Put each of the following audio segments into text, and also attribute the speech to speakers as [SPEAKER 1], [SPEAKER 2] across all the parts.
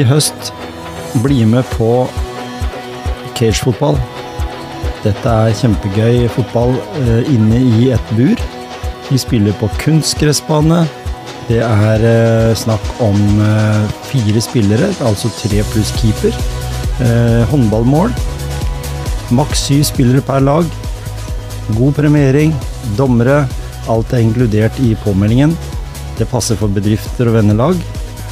[SPEAKER 1] i høst, bli med på cagefotball. Dette er kjempegøy fotball eh, inne i et bur. Vi spiller på kunstgressbane. Det er eh, snakk om eh, fire spillere, altså tre pluss keeper. Eh, håndballmål. Maks syv spillere per lag. God premiering. Dommere. Alt er inkludert i påmeldingen. Det passer for bedrifter og vennelag.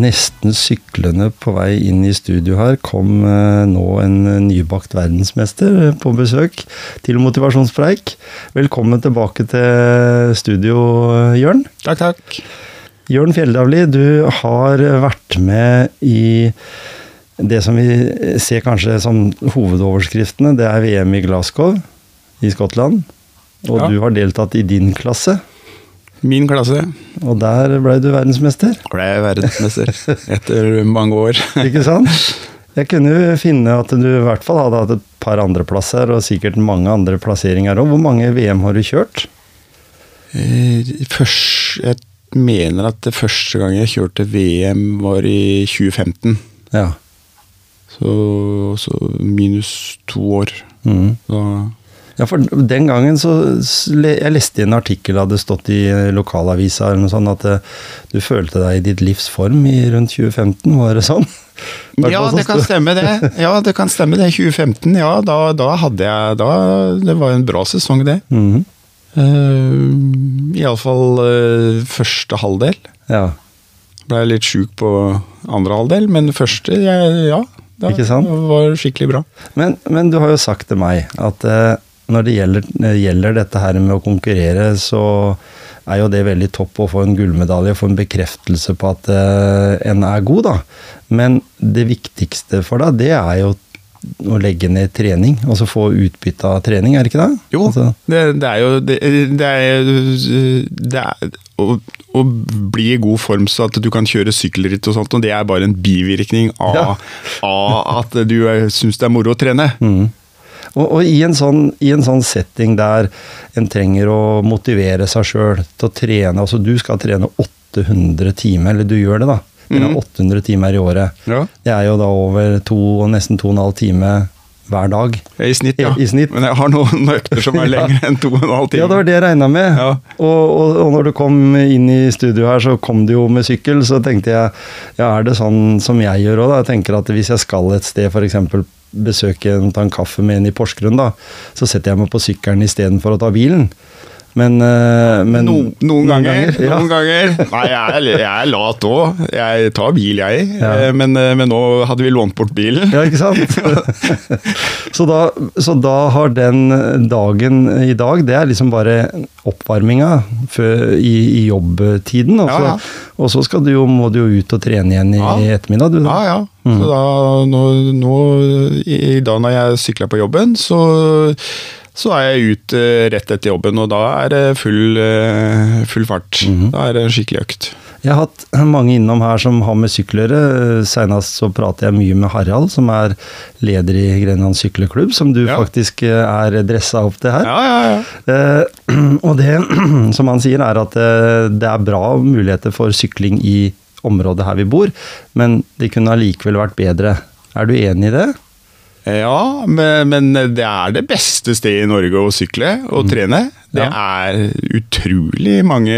[SPEAKER 1] Nesten syklende på vei inn i studio her kom eh, nå en nybakt verdensmester eh, på besøk til motivasjonspreik. Velkommen tilbake til studio, eh, Jørn.
[SPEAKER 2] Takk, takk.
[SPEAKER 1] Jørn Fjelldavli, du har vært med i det som vi ser kanskje som hovedoverskriftene. Det er VM i Glasgow i Skottland. Og
[SPEAKER 2] Ja.
[SPEAKER 1] du har deltatt i din klasse.
[SPEAKER 2] Min klasse
[SPEAKER 1] Og der ble du verdensmester.
[SPEAKER 2] ble jeg verdensmester etter mange år.
[SPEAKER 1] Ikke sant? Jeg kunne jo finne at du i hvert fall hadde hatt et par andreplasser, og sikkert mange andre plasseringer òg. Hvor mange VM har du kjørt?
[SPEAKER 2] Eh, Først, jeg mener at det første gang jeg kjørte VM var i 2015.
[SPEAKER 1] Ja.
[SPEAKER 2] Så, så minus to år.
[SPEAKER 1] Mm.
[SPEAKER 2] Så,
[SPEAKER 1] Ja, for den gangen så Jeg leste i en artikkel hadde stått i eh, lokalavisa eller noe sånt, at eh, du følte deg i ditt livs form i rundt 2015, var det sånn?
[SPEAKER 2] Ja, det kan stemme det. Ja, det kan stemme det. 2015, ja, da, da hadde jeg da, Det var en bra sesong, det.
[SPEAKER 1] Mhm.
[SPEAKER 2] Uh, Iallfall uh, første halvdel.
[SPEAKER 1] Ja.
[SPEAKER 2] Ble litt sjuk på andre halvdel, men første, jeg, ja. Det var skikkelig bra.
[SPEAKER 1] Men, men du har jo sagt til meg at eh, når det gjelder, eh, gjelder dette her med å konkurrere, så er jo det veldig topp å få en gullmedalje, få en bekreftelse på at uh, en er god, da. Men det viktigste for deg, det er jo å legge ned trening, altså få utbytte av trening, er det ikke det?
[SPEAKER 2] Jo,
[SPEAKER 1] Altså,
[SPEAKER 2] det, det er jo det, det er, det er å, å bli i god form så at du kan kjøre sykkelritt og sånt, og det er bare en bivirkning av,
[SPEAKER 1] Ja.
[SPEAKER 2] av at du syns det er moro å trene.
[SPEAKER 1] mm. Og, og i, en sånn, i en sånn setting der en trenger å motivere seg sjøl til å trene, altså du skal trene 800 timer, eller du gjør det da,
[SPEAKER 2] Mhm.
[SPEAKER 1] 800 timer i året.
[SPEAKER 2] Ja.
[SPEAKER 1] Det er jo da over to, nesten to og en halv time hver dag.
[SPEAKER 2] I snitt, ja.
[SPEAKER 1] I snitt.
[SPEAKER 2] Men jeg har noen økter som er lengre enn to og en halv time.
[SPEAKER 1] Ja, det var det jeg regna med.
[SPEAKER 2] Ja.
[SPEAKER 1] Og, og, og når du kom inn i studio her, så kom du jo med sykkel. Så tenkte jeg, ja, er det sånn som jeg gjør òg, da? Jeg tenker at hvis jeg skal et sted, f.eks. besøke en, ta en kaffe med en i Porsgrunn, da, så setter jeg meg på sykkelen istedenfor å ta bilen. Men, eh, men
[SPEAKER 2] No, noen, ganger.
[SPEAKER 1] ja.
[SPEAKER 2] Noen ganger. Nei, jeg er, jeg er lat òg. Jeg tar bil, jeg.
[SPEAKER 1] Ja.
[SPEAKER 2] Eh, Men, eh, men nå hadde vi lånt bort bilen.
[SPEAKER 1] Ja, ikke sant? så, da, så da har den dagen i dag, det er liksom bare oppvarminga i, i jobbtiden. Og så, og så du jo, må du jo ut og trene igjen i
[SPEAKER 2] Ja.
[SPEAKER 1] ettermiddag. Du.
[SPEAKER 2] Ja, ja.
[SPEAKER 1] Mm.
[SPEAKER 2] Så da, nå, nå i, i dag når jeg sykler på jobben, så, så er jeg ute rett etter jobben, og da er det full, eh, full fart.
[SPEAKER 1] Mhm.
[SPEAKER 2] Da er det en skikkelig økt.
[SPEAKER 1] Jeg har hatt mange innom her som har med sykkel å gjøre. Senest så prater jeg mye med Harald, som er leder i Grenland sykleklubb, som du
[SPEAKER 2] Ja.
[SPEAKER 1] faktisk eh, er dressa opp til her.
[SPEAKER 2] Ja, ja, ja.
[SPEAKER 1] Eh, og det som han sier, er at eh, det er bra muligheter for sykling i området her vi bor, men det kunne allikevel vært bedre. Er du enig i det?
[SPEAKER 2] Ja, men, men det er det beste stedet i Norge å sykle og trene. Det
[SPEAKER 1] Mm. Ja.
[SPEAKER 2] er utrolig mange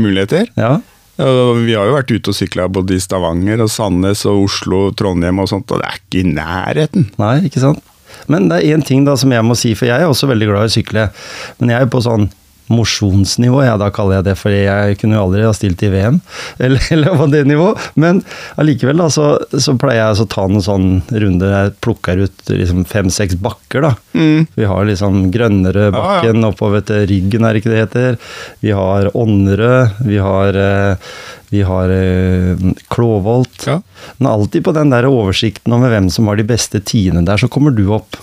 [SPEAKER 2] muligheter.
[SPEAKER 1] Ja.
[SPEAKER 2] Vi har jo vært ute og sykla både i Stavanger og Sandnes og Oslo Trondheim og sånt, og det er ikke i nærheten.
[SPEAKER 1] Nei, ikke sant? Men det er én ting da som jeg må si, for jeg er også veldig glad i å sykle. Men jeg er på sånn mosjonsnivå, ja, da kaller jeg det, for jeg kunne jo aldri ha stilt i VM, eller, eller på det nivå. Men allikevel, da, så, så pleier jeg å ta noen sånn runder jeg plukker ut liksom fem-seks bakker, da.
[SPEAKER 2] Mm.
[SPEAKER 1] Vi har liksom Grønnerødbakken oppover til Ryggen, er det ikke det heter. Vi har Ånnerød, vi har eh, vi har eh, Klåvolt.
[SPEAKER 2] Ja.
[SPEAKER 1] Men alltid på den der oversikten over hvem som har de beste tiende der, så kommer du opp.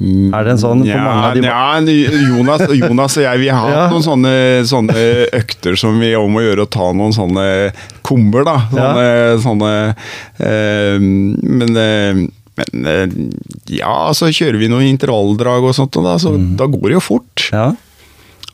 [SPEAKER 1] Er det en sånn på
[SPEAKER 2] ja,
[SPEAKER 1] mange av de
[SPEAKER 2] ja, Jonas, Jonas og jeg vi har hatt
[SPEAKER 1] Ja.
[SPEAKER 2] noen sånne, sånne økter som vi om å gjøre å ta noen sånne kummer, da. Sånne, sånne øh, Men øh, men eh, ja, så kjører vi noen intervalldrag og sånt, og da, så
[SPEAKER 1] Mm.
[SPEAKER 2] da går det jo fort.
[SPEAKER 1] Ja,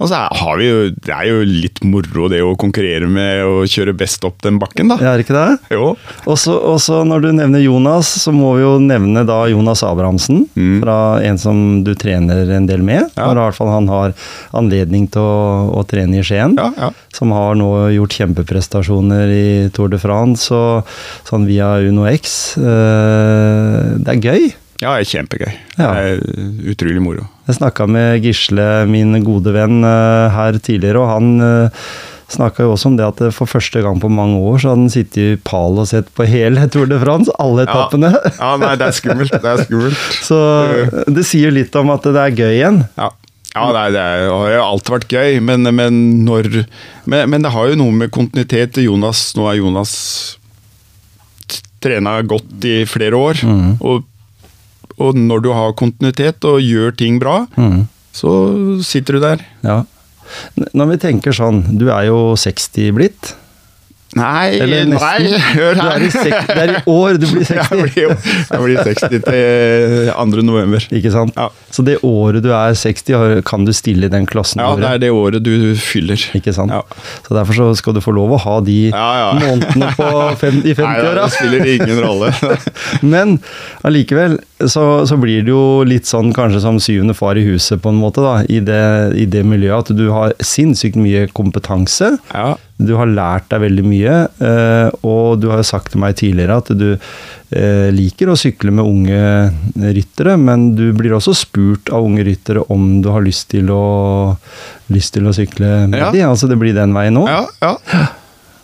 [SPEAKER 2] Og så har vi jo Det er jo litt moro det å konkurrere med å kjøre best opp den bakken, da.
[SPEAKER 1] er ikke det?
[SPEAKER 2] Jo.
[SPEAKER 1] Og så når du nevner Jonas, så må vi jo nevne da Jonas Abrahamsen.
[SPEAKER 2] Mm.
[SPEAKER 1] Fra en som du trener en del med.
[SPEAKER 2] Ja.
[SPEAKER 1] Når i hvert fall han har anledning til å, å trene i Skien.
[SPEAKER 2] Ja, ja.
[SPEAKER 1] Som har nå gjort kjempeprestasjoner i Tour de France og sånn via Uno X. Eh, Det er gøy.
[SPEAKER 2] Ja, det er kjempegøy.
[SPEAKER 1] Ja.
[SPEAKER 2] Det er utrolig moro.
[SPEAKER 1] Jeg snakka med Gisle, min gode venn, eh, her tidligere, og han uh, snakka jo også om det at eh, for første gang på mange år så hadde han sittet i pal og sett på hele Tour de France, alle etappene.
[SPEAKER 2] Ja, nei, det er skummelt. Det er skummelt.
[SPEAKER 1] Så det sier litt om at det er gøy igjen.
[SPEAKER 2] Ja. Ja, det er, har jo alltid vært gøy, men, men når men, men det har jo noe med kontinuitet. Jonas, nå er Jonas trena godt i flere år. Og, og når du har kontinuitet og gjør ting bra,
[SPEAKER 1] Mm.
[SPEAKER 2] så sitter du der.
[SPEAKER 1] Ja. Når vi tenker sånn, du er jo 60 blitt.
[SPEAKER 2] Nei, nei, hør
[SPEAKER 1] Du er i det er i år du blir 60.
[SPEAKER 2] Jeg blir, jeg blir 60 til 2. november.
[SPEAKER 1] Ikke sant?
[SPEAKER 2] Ja.
[SPEAKER 1] Så det året du er 60, kan du stille i den klassen.
[SPEAKER 2] Ja, det er det året du fyller.
[SPEAKER 1] Ikke sant?
[SPEAKER 2] Ja.
[SPEAKER 1] Så derfor så skal du få lov å ha de
[SPEAKER 2] Ja,
[SPEAKER 1] månedene på fem, i
[SPEAKER 2] Nei,
[SPEAKER 1] 50-åra.
[SPEAKER 2] det spiller ingen rolle.
[SPEAKER 1] Men allikevel så, så blir det jo litt sånn kanskje som syvende far i huset, på en måte, da, i det, i det miljøet. At du har sinnssykt mye kompetanse.
[SPEAKER 2] Ja,
[SPEAKER 1] Du har lært deg veldig mye, eh, og du har jo sagt til meg tidligere at du eh, liker å sykle med unge ryttere, men du blir også spurt av unge ryttere om du har lyst til å, lyst til å sykle med
[SPEAKER 2] Ja.
[SPEAKER 1] dem. altså det blir den veien òg.
[SPEAKER 2] ja. ja.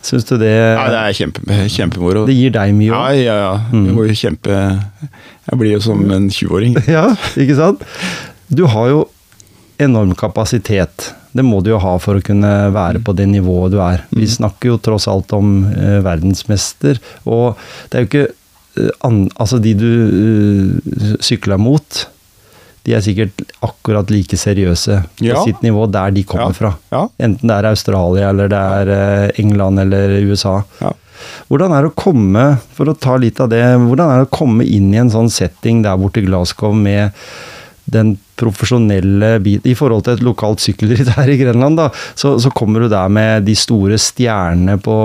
[SPEAKER 1] Syns du det,
[SPEAKER 2] ja det er kjempe, kjempemoro.
[SPEAKER 1] det gir deg mye
[SPEAKER 2] Ja,
[SPEAKER 1] òg?
[SPEAKER 2] ja, ja. Det må jo kjempe Jeg blir jo som en 20-åring.
[SPEAKER 1] Ja, ikke sant? Du har jo enorm kapasitet. Det må du jo ha for å kunne være på det nivået du er. Vi snakker jo tross alt om uh, verdensmester, og det er jo ikke uh, an, Altså, de du uh, sykler mot, de er sikkert akkurat like seriøse på
[SPEAKER 2] Ja.
[SPEAKER 1] sitt nivå der de kommer
[SPEAKER 2] Ja,
[SPEAKER 1] fra.
[SPEAKER 2] ja.
[SPEAKER 1] Enten det er Australia, eller det er eh, England eller USA.
[SPEAKER 2] Ja.
[SPEAKER 1] Hvordan er det å komme, for å ta litt av det, hvordan er det å komme inn i en sånn setting der borte i Glasgow med den profesjonelle biten I forhold til et lokalt sykkelritt her i Grenland, da, så, så kommer du der med de store stjernene på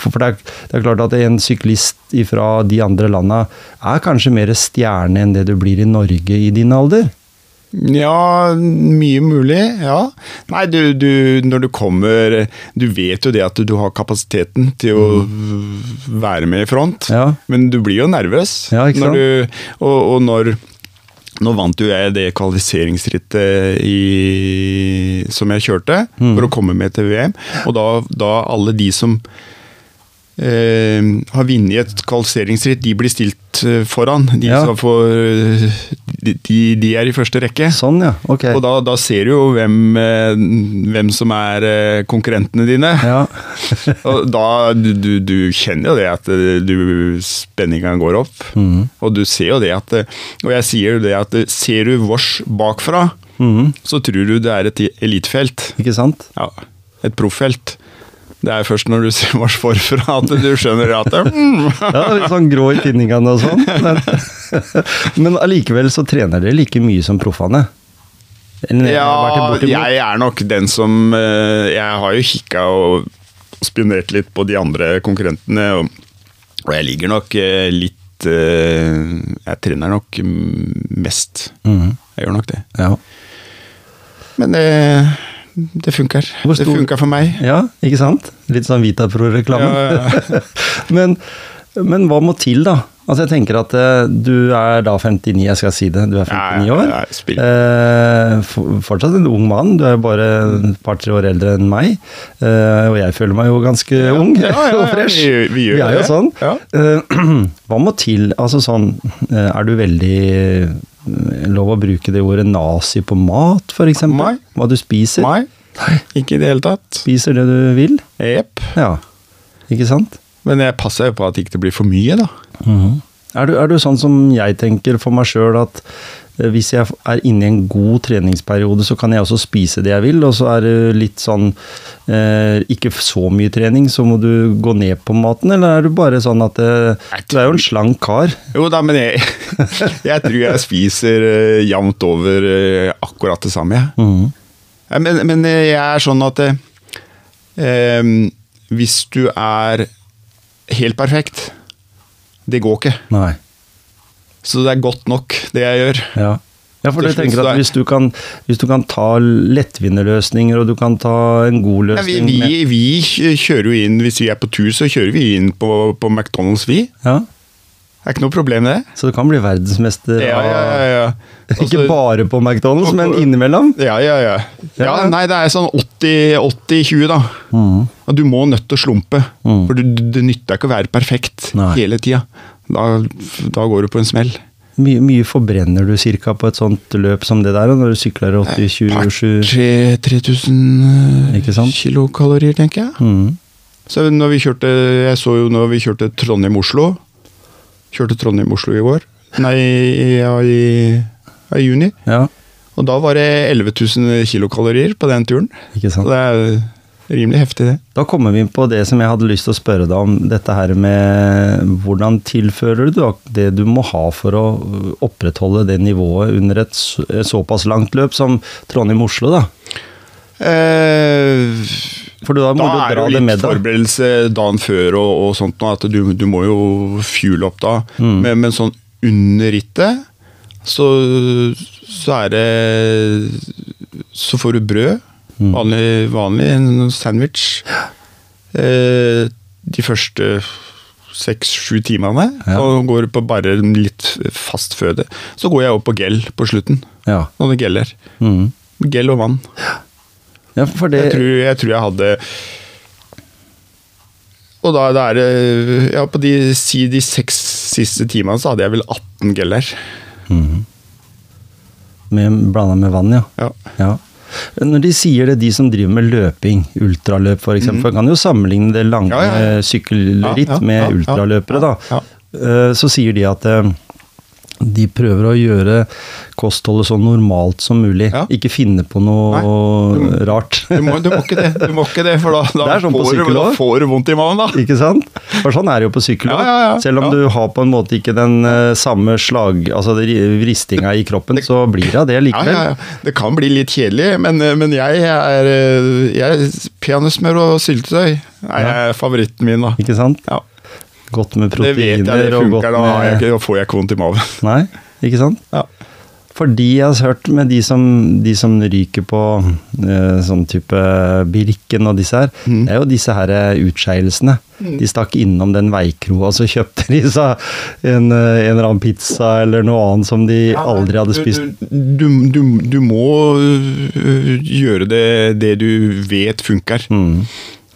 [SPEAKER 1] For, det, er, det er klart at en syklist fra de andre landa er kanskje mer stjerne enn det du blir i Norge i din alder?
[SPEAKER 2] Ja, mye mulig, ja. Nei, du, du, når du kommer Du vet jo det at du har kapasiteten til å være med i front,
[SPEAKER 1] Ja.
[SPEAKER 2] men du blir jo nervøs.
[SPEAKER 1] Ja,
[SPEAKER 2] når du, og, og når nå vant jo jeg det kvalifiseringsrittet i, som jeg kjørte
[SPEAKER 1] Mm.
[SPEAKER 2] for å komme med til VM. Og da, da alle de som har vunnet et kvalifiseringsritt, de blir stilt eh, foran. De,
[SPEAKER 1] Ja.
[SPEAKER 2] skal få, eh, de, de- er i første rekke.
[SPEAKER 1] Sånn, ja. Ok.
[SPEAKER 2] Og da, da ser du jo hvem, eh, hvem som er eh, konkurrentene dine.
[SPEAKER 1] Ja.
[SPEAKER 2] Og da, du, du, kjenner jo det at eh, du, spenninga går opp.
[SPEAKER 1] Mm.
[SPEAKER 2] Og du ser jo det at eh, Og jeg sier jo det at eh, ser du vårs bakfra,
[SPEAKER 1] mm.
[SPEAKER 2] så tror du det er et elitefelt.
[SPEAKER 1] Ikke sant?
[SPEAKER 2] Ja, et proffelt. Det er først når du ser vårs forfra at du skjønner at det, mm,
[SPEAKER 1] Ja, litt sånn grå i tinningene og sånn. Men, allikevel så trener dere like mye som proffene.
[SPEAKER 2] Ja, jeg er nok den som eh, Jeg har jo kikka og spionert litt på de andre konkurrentene, og, og jeg ligger nok eh, litt eh, Jeg trener nok mest.
[SPEAKER 1] Mhm.
[SPEAKER 2] Jeg gjør nok det.
[SPEAKER 1] Ja.
[SPEAKER 2] Men det, det funker. Det funker for meg.
[SPEAKER 1] ja, ikke sant? Litt sånn Vitapro-reklame.
[SPEAKER 2] Ja, ja.
[SPEAKER 1] men Men hva må til, da? Altså, jeg tenker at eh, du er da 59, jeg skal si det. Du er 59 år.
[SPEAKER 2] Ja, ja, spill.
[SPEAKER 1] Eh, fortsatt en ung mann. Du er jo bare et par-tre år eldre enn meg. Eh, og jeg føler meg jo ganske ung
[SPEAKER 2] ja, ja,
[SPEAKER 1] og
[SPEAKER 2] ja,
[SPEAKER 1] fresh.
[SPEAKER 2] vi- vi gjør
[SPEAKER 1] er jo sånn.
[SPEAKER 2] Ja.
[SPEAKER 1] Eh, hva må til? Altså sånn eh, Er du veldig eh, Lov å bruke det ordet nazi på mat?
[SPEAKER 2] Nei.
[SPEAKER 1] Hva du spiser?
[SPEAKER 2] Nei, ikke i det hele tatt.
[SPEAKER 1] Spiser det du vil?
[SPEAKER 2] Jepp.
[SPEAKER 1] Ja. Ikke sant?
[SPEAKER 2] Men jeg passer jo på at det ikke blir for mye, da.
[SPEAKER 1] Er du, er du sånn som jeg tenker for meg sjøl, at eh, hvis jeg er inne i en god treningsperiode, så kan jeg også spise det jeg vil, og så er det litt sånn eh, ikke så mye trening, så må du gå ned på maten, eller er du bare sånn at eh, Du er jo en slank kar.
[SPEAKER 2] Jo da, men jeg, jeg tror jeg spiser eh, jevnt over eh, akkurat det samme, jeg. Mm Men, men jeg er sånn at eh, hvis du er helt perfekt, det går ikke.
[SPEAKER 1] Nei.
[SPEAKER 2] Så det er godt nok, det jeg gjør.
[SPEAKER 1] Ja. Ja, for jeg tenker at hvis du kan, hvis du kan ta lettvinte løsninger, og du kan ta en god
[SPEAKER 2] Ja, vi,
[SPEAKER 1] løsning
[SPEAKER 2] vi, vi kjører jo inn, hvis vi er på tur, så kjører vi inn på, på McDonald's, vi.
[SPEAKER 1] ja,
[SPEAKER 2] Det er ikke noe problem det.
[SPEAKER 1] Så du kan bli verdensmester
[SPEAKER 2] Ja, ja, ja. ja.
[SPEAKER 1] Ikke
[SPEAKER 2] Altså-
[SPEAKER 1] bare på McDonald's, men innimellom.
[SPEAKER 2] Ja, ja, ja. ja nei, det er sånn 80-20, da. Mm. Du må nødt til å slumpe.
[SPEAKER 1] Mm.
[SPEAKER 2] For det, det nytter ikke å være perfekt
[SPEAKER 1] Nei.
[SPEAKER 2] hele tida. Da, da går du på en smell.
[SPEAKER 1] Mye, mye forbrenner du cirka på et sånt løp som det der, når du sykler 80-27
[SPEAKER 2] Tre- 3000
[SPEAKER 1] Ikke
[SPEAKER 2] kilokalorier, tenker jeg.
[SPEAKER 1] Mm.
[SPEAKER 2] Så når vi kjørte, Jeg så jo når vi kjørte Trondheim-Oslo. Kjørte Trondheim-Oslo i går. Nei, i, i, i juni.
[SPEAKER 1] Ja,
[SPEAKER 2] Og da var det 11 000 kilokalorier på den turen.
[SPEAKER 1] ikke sant.
[SPEAKER 2] det er rimelig heftig, det.
[SPEAKER 1] Da kommer vi inn på det som jeg hadde lyst til å spørre deg om. Dette her med hvordan tilfører du det du må ha for å opprettholde det nivået under et såpass langt løp som Trondheim-Oslo, da?
[SPEAKER 2] Eh,
[SPEAKER 1] For da
[SPEAKER 2] da er det jo litt
[SPEAKER 1] med da.
[SPEAKER 2] forberedelse dagen før og, og sånt, nå, at du, du må jo fuel opp da.
[SPEAKER 1] Mm.
[SPEAKER 2] Men, men sånn under rittet, så, så er det Så får du brød.
[SPEAKER 1] Mm.
[SPEAKER 2] Vanlig, vanlig en sandwich. Eh, de første seks-sju timene.
[SPEAKER 1] Ja.
[SPEAKER 2] Og går på bare litt fast føde. Så går jeg opp på gel på slutten.
[SPEAKER 1] Ja.
[SPEAKER 2] Noen geller.
[SPEAKER 1] Mm.
[SPEAKER 2] Gel og vann.
[SPEAKER 1] ja, for det
[SPEAKER 2] Jeg tror, jeg tror jeg hadde Og da, da er det Ja, på de, si de seks siste timene så hadde jeg vel 18 geller.
[SPEAKER 1] med, Blanda med vann, ja.
[SPEAKER 2] Ja.
[SPEAKER 1] ja. Når de sier det, de som driver med løping, ultraløp f.eks., mm. kan jo sammenligne det lange
[SPEAKER 2] Ja, ja, ja.
[SPEAKER 1] sykkelritt
[SPEAKER 2] Ja, ja,
[SPEAKER 1] med
[SPEAKER 2] ja, ja,
[SPEAKER 1] ultraløpere, da.
[SPEAKER 2] ja,
[SPEAKER 1] Eh, Så sier de at eh, de prøver å gjøre kostholdet så normalt som mulig.
[SPEAKER 2] Ja.
[SPEAKER 1] Ikke finne på noe rart.
[SPEAKER 2] Du må, du må ikke det, du må ikke det for da, da,
[SPEAKER 1] Det er sånn
[SPEAKER 2] får, du, da får du vondt i magen, da.
[SPEAKER 1] Ikke sant? For sånn er det jo på sykkel
[SPEAKER 2] Ja, ja, ja.
[SPEAKER 1] Selv om du har på en måte ikke den uh, samme slag... Altså vristinga i kroppen, i kroppen, så blir det det likevel.
[SPEAKER 2] ja, ja. Det kan bli litt kjedelig, men, men jeg er jeg, Peanøttsmør og syltetøy er favoritten min, da.
[SPEAKER 1] Ikke sant?
[SPEAKER 2] Ja,
[SPEAKER 1] Godt med
[SPEAKER 2] det vet jeg,
[SPEAKER 1] proteiner
[SPEAKER 2] det
[SPEAKER 1] og godt
[SPEAKER 2] funker. Da, jeg
[SPEAKER 1] med
[SPEAKER 2] da får jeg ikke vondt i magen.
[SPEAKER 1] Nei, ikke sant?
[SPEAKER 2] Ja.
[SPEAKER 1] Fordi jeg har hørt med de som, de som ryker på eh, sånn type Birken og disse her,
[SPEAKER 2] Mm.
[SPEAKER 1] det er jo disse her utskeielsene. Mm. De stakk innom den veikroa, så kjøpte de seg en, eh, en eller annen pizza eller noe annet som de aldri hadde spist.
[SPEAKER 2] Du, du, du må øh, gjøre det, det du vet funker.
[SPEAKER 1] Mm.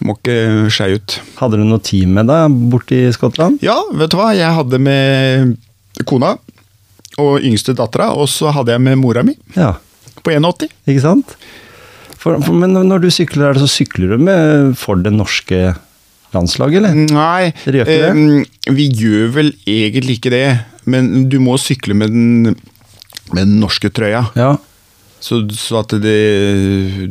[SPEAKER 2] Må ikke skje ut.
[SPEAKER 1] Hadde du noe team med deg borte i Skottland?
[SPEAKER 2] Ja, vet du hva? Jeg hadde med kona og yngste dattera, og så hadde jeg med mora mi
[SPEAKER 1] Ja,
[SPEAKER 2] på 81.
[SPEAKER 1] ikke sant? For, for, men når du sykler, er det så sykler du med for det norske landslaget, eller?
[SPEAKER 2] Nei,
[SPEAKER 1] gjør
[SPEAKER 2] eh, vi gjør vel egentlig ikke det. Men du må sykle med den, med den norske trøya.
[SPEAKER 1] Ja,
[SPEAKER 2] Så, så at det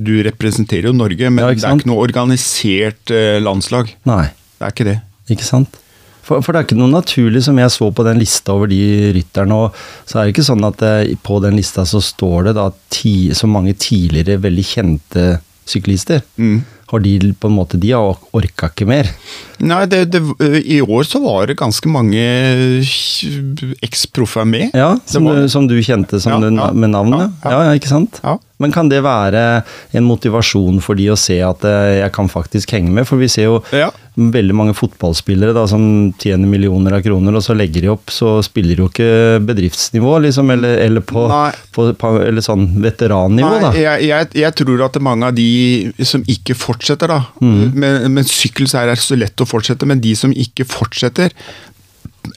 [SPEAKER 2] Du representerer jo Norge, men
[SPEAKER 1] Ja,
[SPEAKER 2] det er ikke noe organisert eh, landslag.
[SPEAKER 1] nei.
[SPEAKER 2] Det er ikke det.
[SPEAKER 1] Ikke sant? For, for det er ikke noe naturlig, som jeg så på den lista over de rytterne, og så er det ikke sånn at det, på den lista så står det da ti, så mange tidligere veldig kjente syklister.
[SPEAKER 2] Mm.
[SPEAKER 1] Har de på en måte De har orka ikke mer.
[SPEAKER 2] Nei, det, det, i år så var det ganske mange eksproffer med.
[SPEAKER 1] Ja, som,
[SPEAKER 2] var-
[SPEAKER 1] du, som du kjente som
[SPEAKER 2] Ja,
[SPEAKER 1] du,
[SPEAKER 2] ja,
[SPEAKER 1] med navnet.
[SPEAKER 2] ja,
[SPEAKER 1] Ja,
[SPEAKER 2] ja.
[SPEAKER 1] ja, ikke sant?
[SPEAKER 2] Ja.
[SPEAKER 1] Men kan det være en motivasjon for de å se at eh, jeg kan faktisk henge med? For vi ser jo
[SPEAKER 2] Ja.
[SPEAKER 1] veldig mange fotballspillere da, som tjener millioner av kroner, og så legger de opp, så spiller de jo ikke bedriftsnivå, liksom, eller, eller på, på, på eller sånn veterannivå, da.
[SPEAKER 2] Jeg, jeg, jeg tror at mange av de som ikke fortsetter, da med, med sykkel så er det så lett å fortsette, men de som ikke fortsetter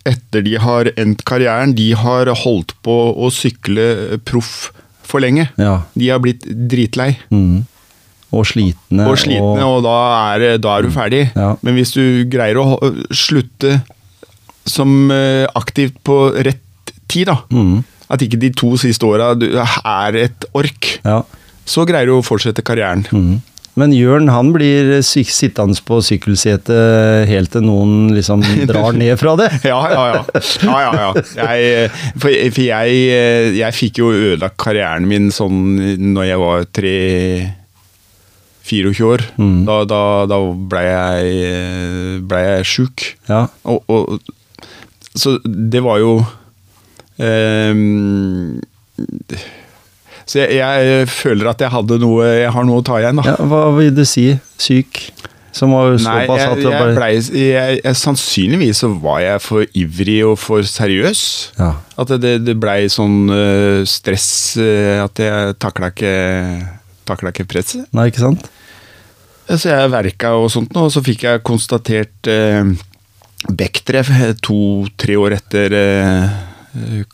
[SPEAKER 2] etter de har endt karrieren, de har holdt på å sykle proff for lenge.
[SPEAKER 1] Ja.
[SPEAKER 2] De har blitt dritlei
[SPEAKER 1] Mm. Og slitne.
[SPEAKER 2] og slitne, og da er, da er du ferdig.
[SPEAKER 1] Ja.
[SPEAKER 2] Men hvis du greier å slutte som aktivt på rett tid, da
[SPEAKER 1] Mm.
[SPEAKER 2] At ikke de to siste åra er et ork,
[SPEAKER 1] Ja.
[SPEAKER 2] så greier du å fortsette karrieren.
[SPEAKER 1] Mm. Men Jørn han blir sittende på sykkelsetet helt til noen liksom drar ned fra det.
[SPEAKER 2] Ja, ja, ja. ja, ja, ja. Jeg, for for jeg, jeg fikk jo ødelagt karrieren min sånn når jeg var tre 24 år.
[SPEAKER 1] Mm.
[SPEAKER 2] Da, da, da blei jeg, ble jeg sjuk.
[SPEAKER 1] Ja.
[SPEAKER 2] Og, og, så det var jo ehm, Så jeg, jeg føler at jeg hadde noe Jeg har noe å ta igjen, da.
[SPEAKER 1] ja. Hva vil du si? Syk? Som var såpass at det bare
[SPEAKER 2] blei jeg, jeg, Sannsynligvis så var jeg for ivrig og for seriøs.
[SPEAKER 1] ja.
[SPEAKER 2] At det, det blei sånn uh, stress uh, at jeg takla ikke Takla ikke presset.
[SPEAKER 1] Nei, ikke sant?
[SPEAKER 2] Så jeg verka og sånt og så fikk jeg konstatert uh, Bechdrev to-tre år etter eh,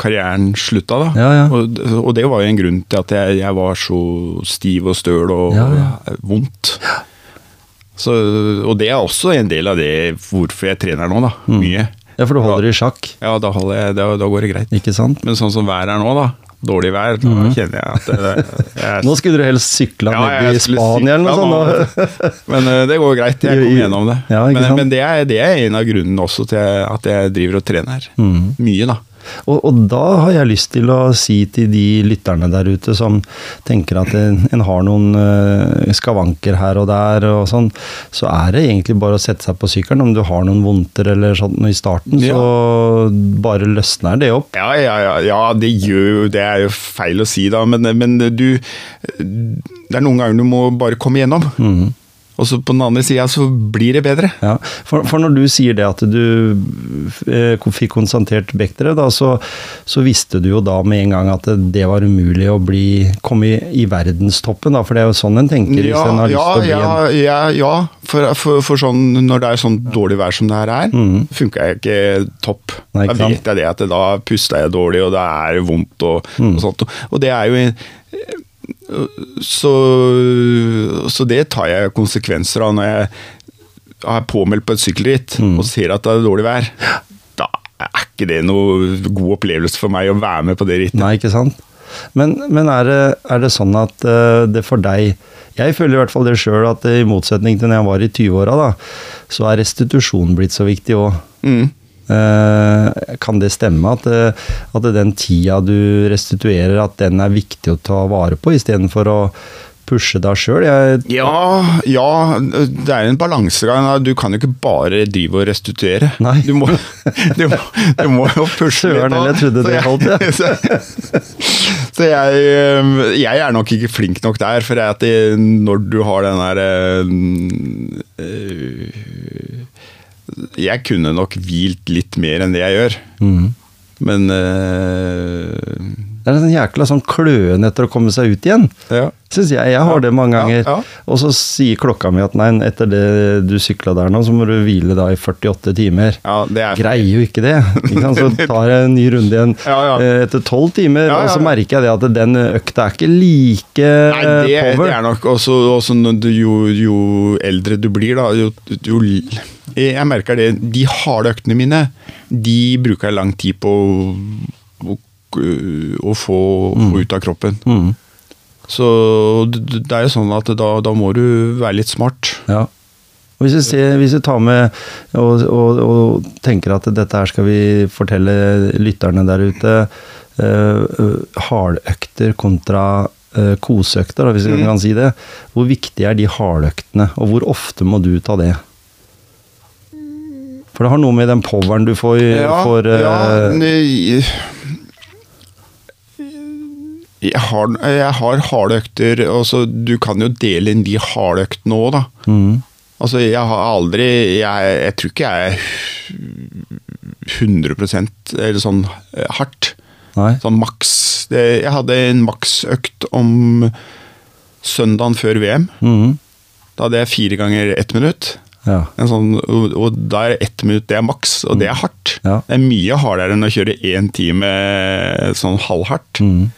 [SPEAKER 2] karrieren slutta, da.
[SPEAKER 1] Ja, ja.
[SPEAKER 2] Og, og det var jo en grunn til at jeg, jeg var så stiv og støl og
[SPEAKER 1] Ja, ja.
[SPEAKER 2] vondt. Så, og det er også en del av det hvorfor jeg trener nå, da.
[SPEAKER 1] Mm.
[SPEAKER 2] Mye.
[SPEAKER 1] Ja, for du holder i sjakk,
[SPEAKER 2] Ja, da, jeg, da, da går det greit.
[SPEAKER 1] ikke sant?
[SPEAKER 2] Men sånn som været er nå, da. Dårlig vær. Da kjenner jeg at det, jeg.
[SPEAKER 1] Nå skulle du helst sykla
[SPEAKER 2] Ja,
[SPEAKER 1] ned i Spania eller noe
[SPEAKER 2] nå.
[SPEAKER 1] sånt.
[SPEAKER 2] Men eh, det går greit. Jeg
[SPEAKER 1] kom
[SPEAKER 2] gjennom det.
[SPEAKER 1] Ja,
[SPEAKER 2] men men det, er, det er en av grunnene også til at jeg driver og trener.
[SPEAKER 1] Mhm.
[SPEAKER 2] Mye, da.
[SPEAKER 1] Og, og da har jeg lyst til å si til de lytterne der ute som tenker at en, en har noen eh, skavanker her og der og sånn, så er det egentlig bare å sette seg på sykkelen. Om du har noen vondter eller sånt noe i starten,
[SPEAKER 2] Ja.
[SPEAKER 1] så bare løsner det opp.
[SPEAKER 2] Ja, ja, ja, ja det, gjør, jo- det er jo feil å si, da, men, men du Det er noen ganger du må bare komme gjennom.
[SPEAKER 1] Mhm.
[SPEAKER 2] Og så på den andre sida så blir det bedre.
[SPEAKER 1] Ja, for, for når du sier det at du eh, fikk konstatert Bechdrev, da, så, så visste du jo da med en gang at det, det var umulig å bli, komme i, i verdenstoppen, da, for det er jo sånn en tenker hvis en har lyst til å bli
[SPEAKER 2] ja,
[SPEAKER 1] en
[SPEAKER 2] ja, ja. For, for, for sånn, når det er sånn dårlig vær som det her er,
[SPEAKER 1] mm.
[SPEAKER 2] funker jeg ikke topp.
[SPEAKER 1] Nei, ikke da
[SPEAKER 2] vet jeg det at da puster jeg dårlig, og det er vondt og,
[SPEAKER 1] mm.
[SPEAKER 2] og sånt. Og det er jo så, så det tar jeg konsekvenser av når jeg er påmeldt på et sykkelritt
[SPEAKER 1] mm.
[SPEAKER 2] og ser at det er dårlig vær. Da er ikke det noe god opplevelse for meg å være med på det rittet.
[SPEAKER 1] Nei, ikke sant? Men, men er, det, er det sånn at eh, det for deg Jeg føler i hvert fall det sjøl at i motsetning til når jeg var i 20-åra, så er restitusjon blitt så viktig òg.
[SPEAKER 2] Mm.
[SPEAKER 1] Kan det stemme at, eh, at den tida du restituerer, at den er viktig å ta vare på, istedenfor å pushe deg sjøl?
[SPEAKER 2] Ja, ja, det er en balansegang. Du kan jo ikke bare drive og restituere.
[SPEAKER 1] Nei.
[SPEAKER 2] Du må, du må, du må jo pushe litt.
[SPEAKER 1] Søren,
[SPEAKER 2] da.
[SPEAKER 1] jeg trodde det holdt, ja.
[SPEAKER 2] Så, så jeg, jeg er nok ikke flink nok der, for at når du har den der øh, Jeg kunne nok hvilt litt mer enn det jeg gjør.
[SPEAKER 1] Mm.
[SPEAKER 2] Men øh,
[SPEAKER 1] Det er en sånn jækla sånn kløen etter å komme seg ut igjen.
[SPEAKER 2] ja.
[SPEAKER 1] Syns jeg. Jeg har det mange ganger.
[SPEAKER 2] ja.
[SPEAKER 1] Og så sier klokka mi at nei, etter det du sykla der nå, så må du hvile da i 48 timer.
[SPEAKER 2] ja, det er
[SPEAKER 1] Greier jo ikke det. Ikke? Så tar jeg en ny runde igjen
[SPEAKER 2] Ja, ja.
[SPEAKER 1] eh, etter tolv timer,
[SPEAKER 2] Ja, ja,
[SPEAKER 1] og så merker jeg det at den økta er ikke like
[SPEAKER 2] Nei, det,
[SPEAKER 1] power.
[SPEAKER 2] det er nok også, også jo, jo eldre du blir, da, jo, jo Jeg merker det. De harde øktene mine, de bruker jeg lang tid på å, å, å få, få ut av kroppen.
[SPEAKER 1] Mm.
[SPEAKER 2] Så det er jo sånn at da, da må du være litt smart.
[SPEAKER 1] Ja. Og hvis vi, hvis vi tar med og, og, og tenker at dette her skal vi fortelle lytterne der ute eh, Hardøkter kontra eh, koseøkter, hvis vi
[SPEAKER 2] Mm.
[SPEAKER 1] kan si det. Hvor viktig er de hardøktene, og hvor ofte må du ta det? For det har noe med den poweren du får, får eh,
[SPEAKER 2] ja, ne- Jeg har, jeg har harde økter, og du kan jo dele inn de harde øktene òg, da.
[SPEAKER 1] Mm.
[SPEAKER 2] Altså, jeg har aldri Jeg, jeg tror ikke jeg er 100% eller sånn eh, hardt.
[SPEAKER 1] Nei.
[SPEAKER 2] Sånn maks. Det, jeg hadde en maksøkt om søndagen før VM.
[SPEAKER 1] Mm.
[SPEAKER 2] Da hadde jeg fire ganger ett minutt.
[SPEAKER 1] Ja.
[SPEAKER 2] En sånn, og, da er ett minutt det er maks, og det er hardt.
[SPEAKER 1] Ja.
[SPEAKER 2] Det er mye hardere enn å kjøre én time sånn halvhardt.
[SPEAKER 1] Mm.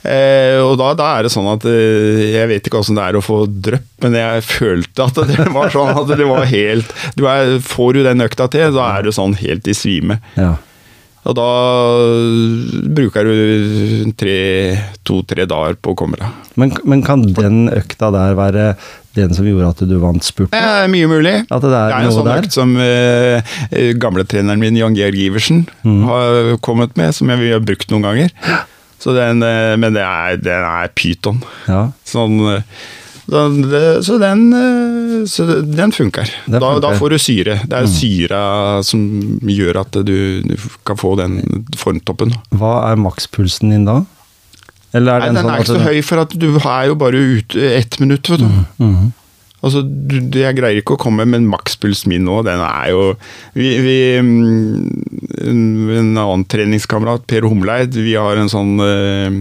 [SPEAKER 2] Eh, og da, da er det sånn at eh, Jeg vet ikke åssen det er å få drypp, men jeg følte at det var sånn at det var helt du er, Får du den økta til, da er du sånn helt i svime.
[SPEAKER 1] ja.
[SPEAKER 2] Og da bruker du to-tre dager på å komme deg.
[SPEAKER 1] Men, men kan den økta der være den som gjorde at du vant
[SPEAKER 2] Det
[SPEAKER 1] spurten?
[SPEAKER 2] er mye mulig.
[SPEAKER 1] At det er
[SPEAKER 2] en sånn økt som uh, eh, gamletreneren min, Jan Georg Iversen,
[SPEAKER 1] Mm.
[SPEAKER 2] har kommet med, som jeg, vi har brukt noen ganger. Så den, uh, men det er, den er pyton.
[SPEAKER 1] Ja.
[SPEAKER 2] Sånn, eh, så, det, så den, uh, så den funker. Da, da får du syre. Det er
[SPEAKER 1] Mm.
[SPEAKER 2] syra som gjør at du, du kan få den formtoppen.
[SPEAKER 1] Hva er makspulsen din da? Eller er
[SPEAKER 2] Nei,
[SPEAKER 1] den,
[SPEAKER 2] den
[SPEAKER 1] sånn
[SPEAKER 2] er ikke så høy, for at du er jo bare ute ett minutt, vet du.
[SPEAKER 1] Mhm.
[SPEAKER 2] Altså, du- jeg greier ikke å komme, men makspuls min nå, den er jo Vi, vi mm, En annen treningskamerat, Per Humleid, vi har en sånn eh,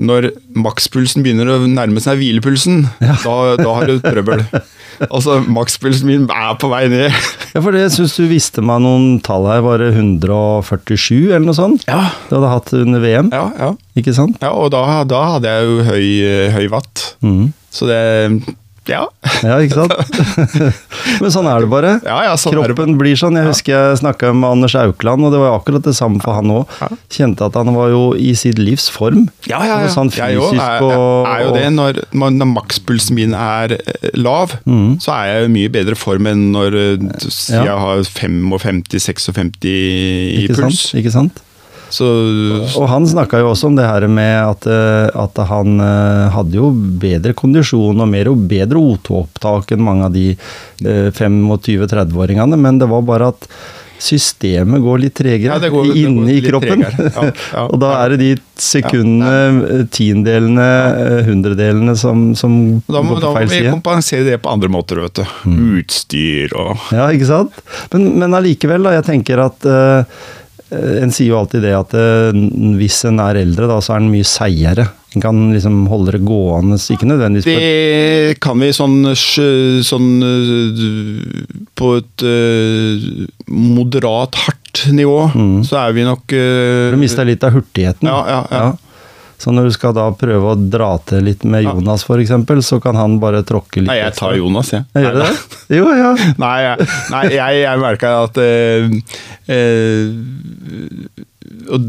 [SPEAKER 2] Når makspulsen begynner å nærme seg hvilepulsen,
[SPEAKER 1] Ja.
[SPEAKER 2] da, da har du trøbbel. Altså, makspulsen min er på vei ned.
[SPEAKER 1] Ja, for det syns du visste meg noen tall her, var det 147 eller noe sånt?
[SPEAKER 2] Ja,
[SPEAKER 1] Du hadde hatt under VM,
[SPEAKER 2] ja, ja.
[SPEAKER 1] ikke sant?
[SPEAKER 2] ja og da, da hadde jeg jo høy, høy watt.
[SPEAKER 1] Mm.
[SPEAKER 2] Så det Ja.
[SPEAKER 1] Ja, ikke sant? Men sånn er det bare.
[SPEAKER 2] Ja, ja, sånn Kroppen det.
[SPEAKER 1] Blir sånn. Jeg husker jeg snakka med Anders Aukland, og det var akkurat det samme for han òg. Kjente at han var jo i sitt livs form.
[SPEAKER 2] Ja, ja, ja.
[SPEAKER 1] Altså sånn
[SPEAKER 2] jeg òg
[SPEAKER 1] fysisk
[SPEAKER 2] er,
[SPEAKER 1] og-
[SPEAKER 2] er jo det. Når, når makspulsen min er eh, lav,
[SPEAKER 1] mm.
[SPEAKER 2] så er jeg i mye bedre form enn når eh, jeg har 55-56 i
[SPEAKER 1] Ikke
[SPEAKER 2] puls.
[SPEAKER 1] sant? Ikke sant?
[SPEAKER 2] Så
[SPEAKER 1] Og han snakka jo også om det her med at, eh, at han eh, hadde jo bedre kondisjon og mer og bedre O2-opptak enn mange av de eh, 25-30-åringene, men det var bare at systemet går litt tregere
[SPEAKER 2] Ja, går-
[SPEAKER 1] inni
[SPEAKER 2] litt
[SPEAKER 1] kroppen.
[SPEAKER 2] Ja, ja.
[SPEAKER 1] og da er det de sekundene, eh, tiendelene, eh, hundredelene som, som
[SPEAKER 2] da må,
[SPEAKER 1] går
[SPEAKER 2] da må vi kompensere det på andre måter, vet du.
[SPEAKER 1] Mm.
[SPEAKER 2] Utstyr og
[SPEAKER 1] Ja, ikke sant? Men, men allikevel, da. Jeg tenker at eh, En sier jo alltid det at eh, hvis en er eldre, da, så er en mye seigere. En kan liksom holde det gående, ikke nødvendigvis på
[SPEAKER 2] Det kan vi sånn, sånn øh, På et moderat hardt nivå,
[SPEAKER 1] Mm.
[SPEAKER 2] så er vi nok
[SPEAKER 1] Du mister litt av hurtigheten.
[SPEAKER 2] Ja, ja, ja.
[SPEAKER 1] Så når du skal da prøve å dra til litt med Jonas, eksempel, så kan han bare tråkke litt
[SPEAKER 2] Nei, jeg tar. Jonas, jeg.
[SPEAKER 1] Jeg gjør det? Jo, ja.
[SPEAKER 2] Nei, jeg, nei, jeg, jeg merka at øh, øh, Og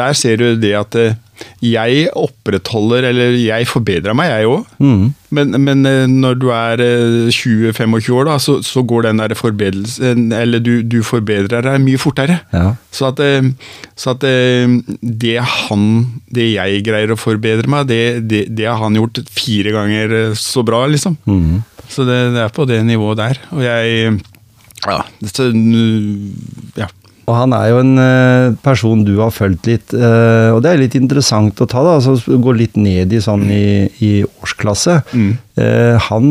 [SPEAKER 2] der ser du det at eh, jeg opprettholder, eller jeg forbedrer meg, jeg òg.
[SPEAKER 1] Mm.
[SPEAKER 2] Men, men eh, når du er eh, 20-25 år, da, så, så går den der forbedrelsen Eller du, du forbedrer deg mye fortere.
[SPEAKER 1] ja.
[SPEAKER 2] Så at, eh, så at eh, det han Det jeg greier å forbedre meg, det, det, det har han gjort fire ganger eh, så bra, liksom.
[SPEAKER 1] Mm.
[SPEAKER 2] Så det, det er på det nivået der. Og jeg Ja. Så, ja.
[SPEAKER 1] Og han er jo en eh, person du har fulgt litt, eh, og det er litt interessant å ta, da, altså gå litt ned i sånn i, i årsklasse.
[SPEAKER 2] Mm.
[SPEAKER 1] Eh, han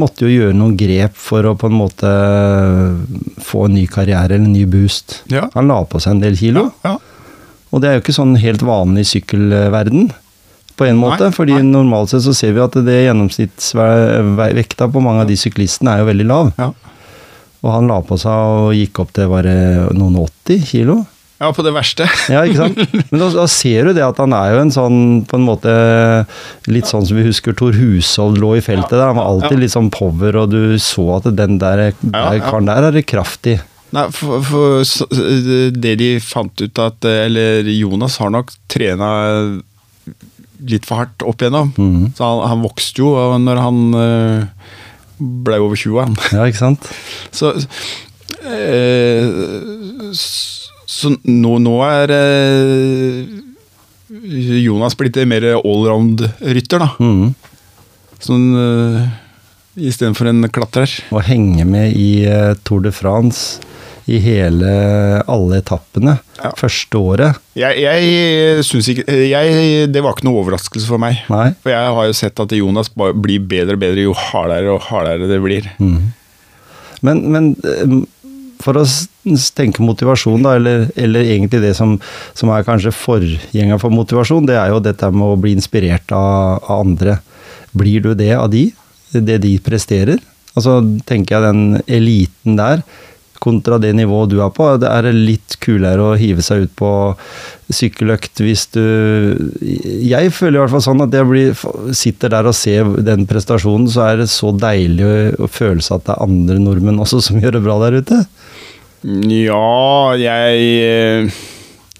[SPEAKER 1] måtte jo gjøre noen grep for å på en måte få en ny karriere eller en ny boost.
[SPEAKER 2] Ja.
[SPEAKER 1] Han la på seg en del kilo,
[SPEAKER 2] ja.
[SPEAKER 1] og det er jo ikke sånn helt vanlig i sykkelverden. På en måte,
[SPEAKER 2] Nei,
[SPEAKER 1] fordi
[SPEAKER 2] nei.
[SPEAKER 1] normalt sett så ser vi at det gjennomsnittsvekta på mange av de syklistene er jo veldig lav.
[SPEAKER 2] ja.
[SPEAKER 1] Og han la på seg og gikk opp til bare noen 80 kilo.
[SPEAKER 2] Ja, på det verste.
[SPEAKER 1] Ja, ikke sant? Men da, da ser du det at han er jo en sånn, på en måte Litt sånn som vi husker Tor Hushovd lå i feltet der. Han var alltid
[SPEAKER 2] Ja.
[SPEAKER 1] litt sånn power, og du så at den der, der karen der er det kraft i.
[SPEAKER 2] Nei, for, for det de fant ut at Eller Jonas har nok trena litt for hardt opp igjennom.
[SPEAKER 1] Mhm.
[SPEAKER 2] Så han, han vokste jo og når han øh, ble over 20, han.
[SPEAKER 1] Ja, ikke sant?
[SPEAKER 2] Så, eh, så nå, nå er eh, Jonas blitt en mer allround-rytter, da.
[SPEAKER 1] Mm.
[SPEAKER 2] Sånn eh, istedenfor en klatrer.
[SPEAKER 1] Å henge med i eh, Tour de France i hele alle etappene
[SPEAKER 2] Ja.
[SPEAKER 1] første året.
[SPEAKER 2] Jeg, jeg syns ikke jeg, Det var ikke noe overraskelse for meg.
[SPEAKER 1] Nei.
[SPEAKER 2] For jeg har jo sett at Jonas blir bedre og bedre jo hardere og hardere det blir.
[SPEAKER 1] Men, men eh, for å tenke motivasjon, da, eller, eller egentlig det som, som er kanskje forgjenger for motivasjon, det er jo dette med å bli inspirert av, av andre. Blir du det av de? Det de presterer? Altså, tenker jeg den eliten der, kontra det nivået du er på, det er litt kulere å hive seg ut på sykkeløkt hvis du Jeg føler i hvert fall sånn at jeg blir, sitter der og ser den prestasjonen, så er det så deilig å, å føle seg at det er andre nordmenn også som gjør det bra der ute.
[SPEAKER 2] Ja, jeg eh,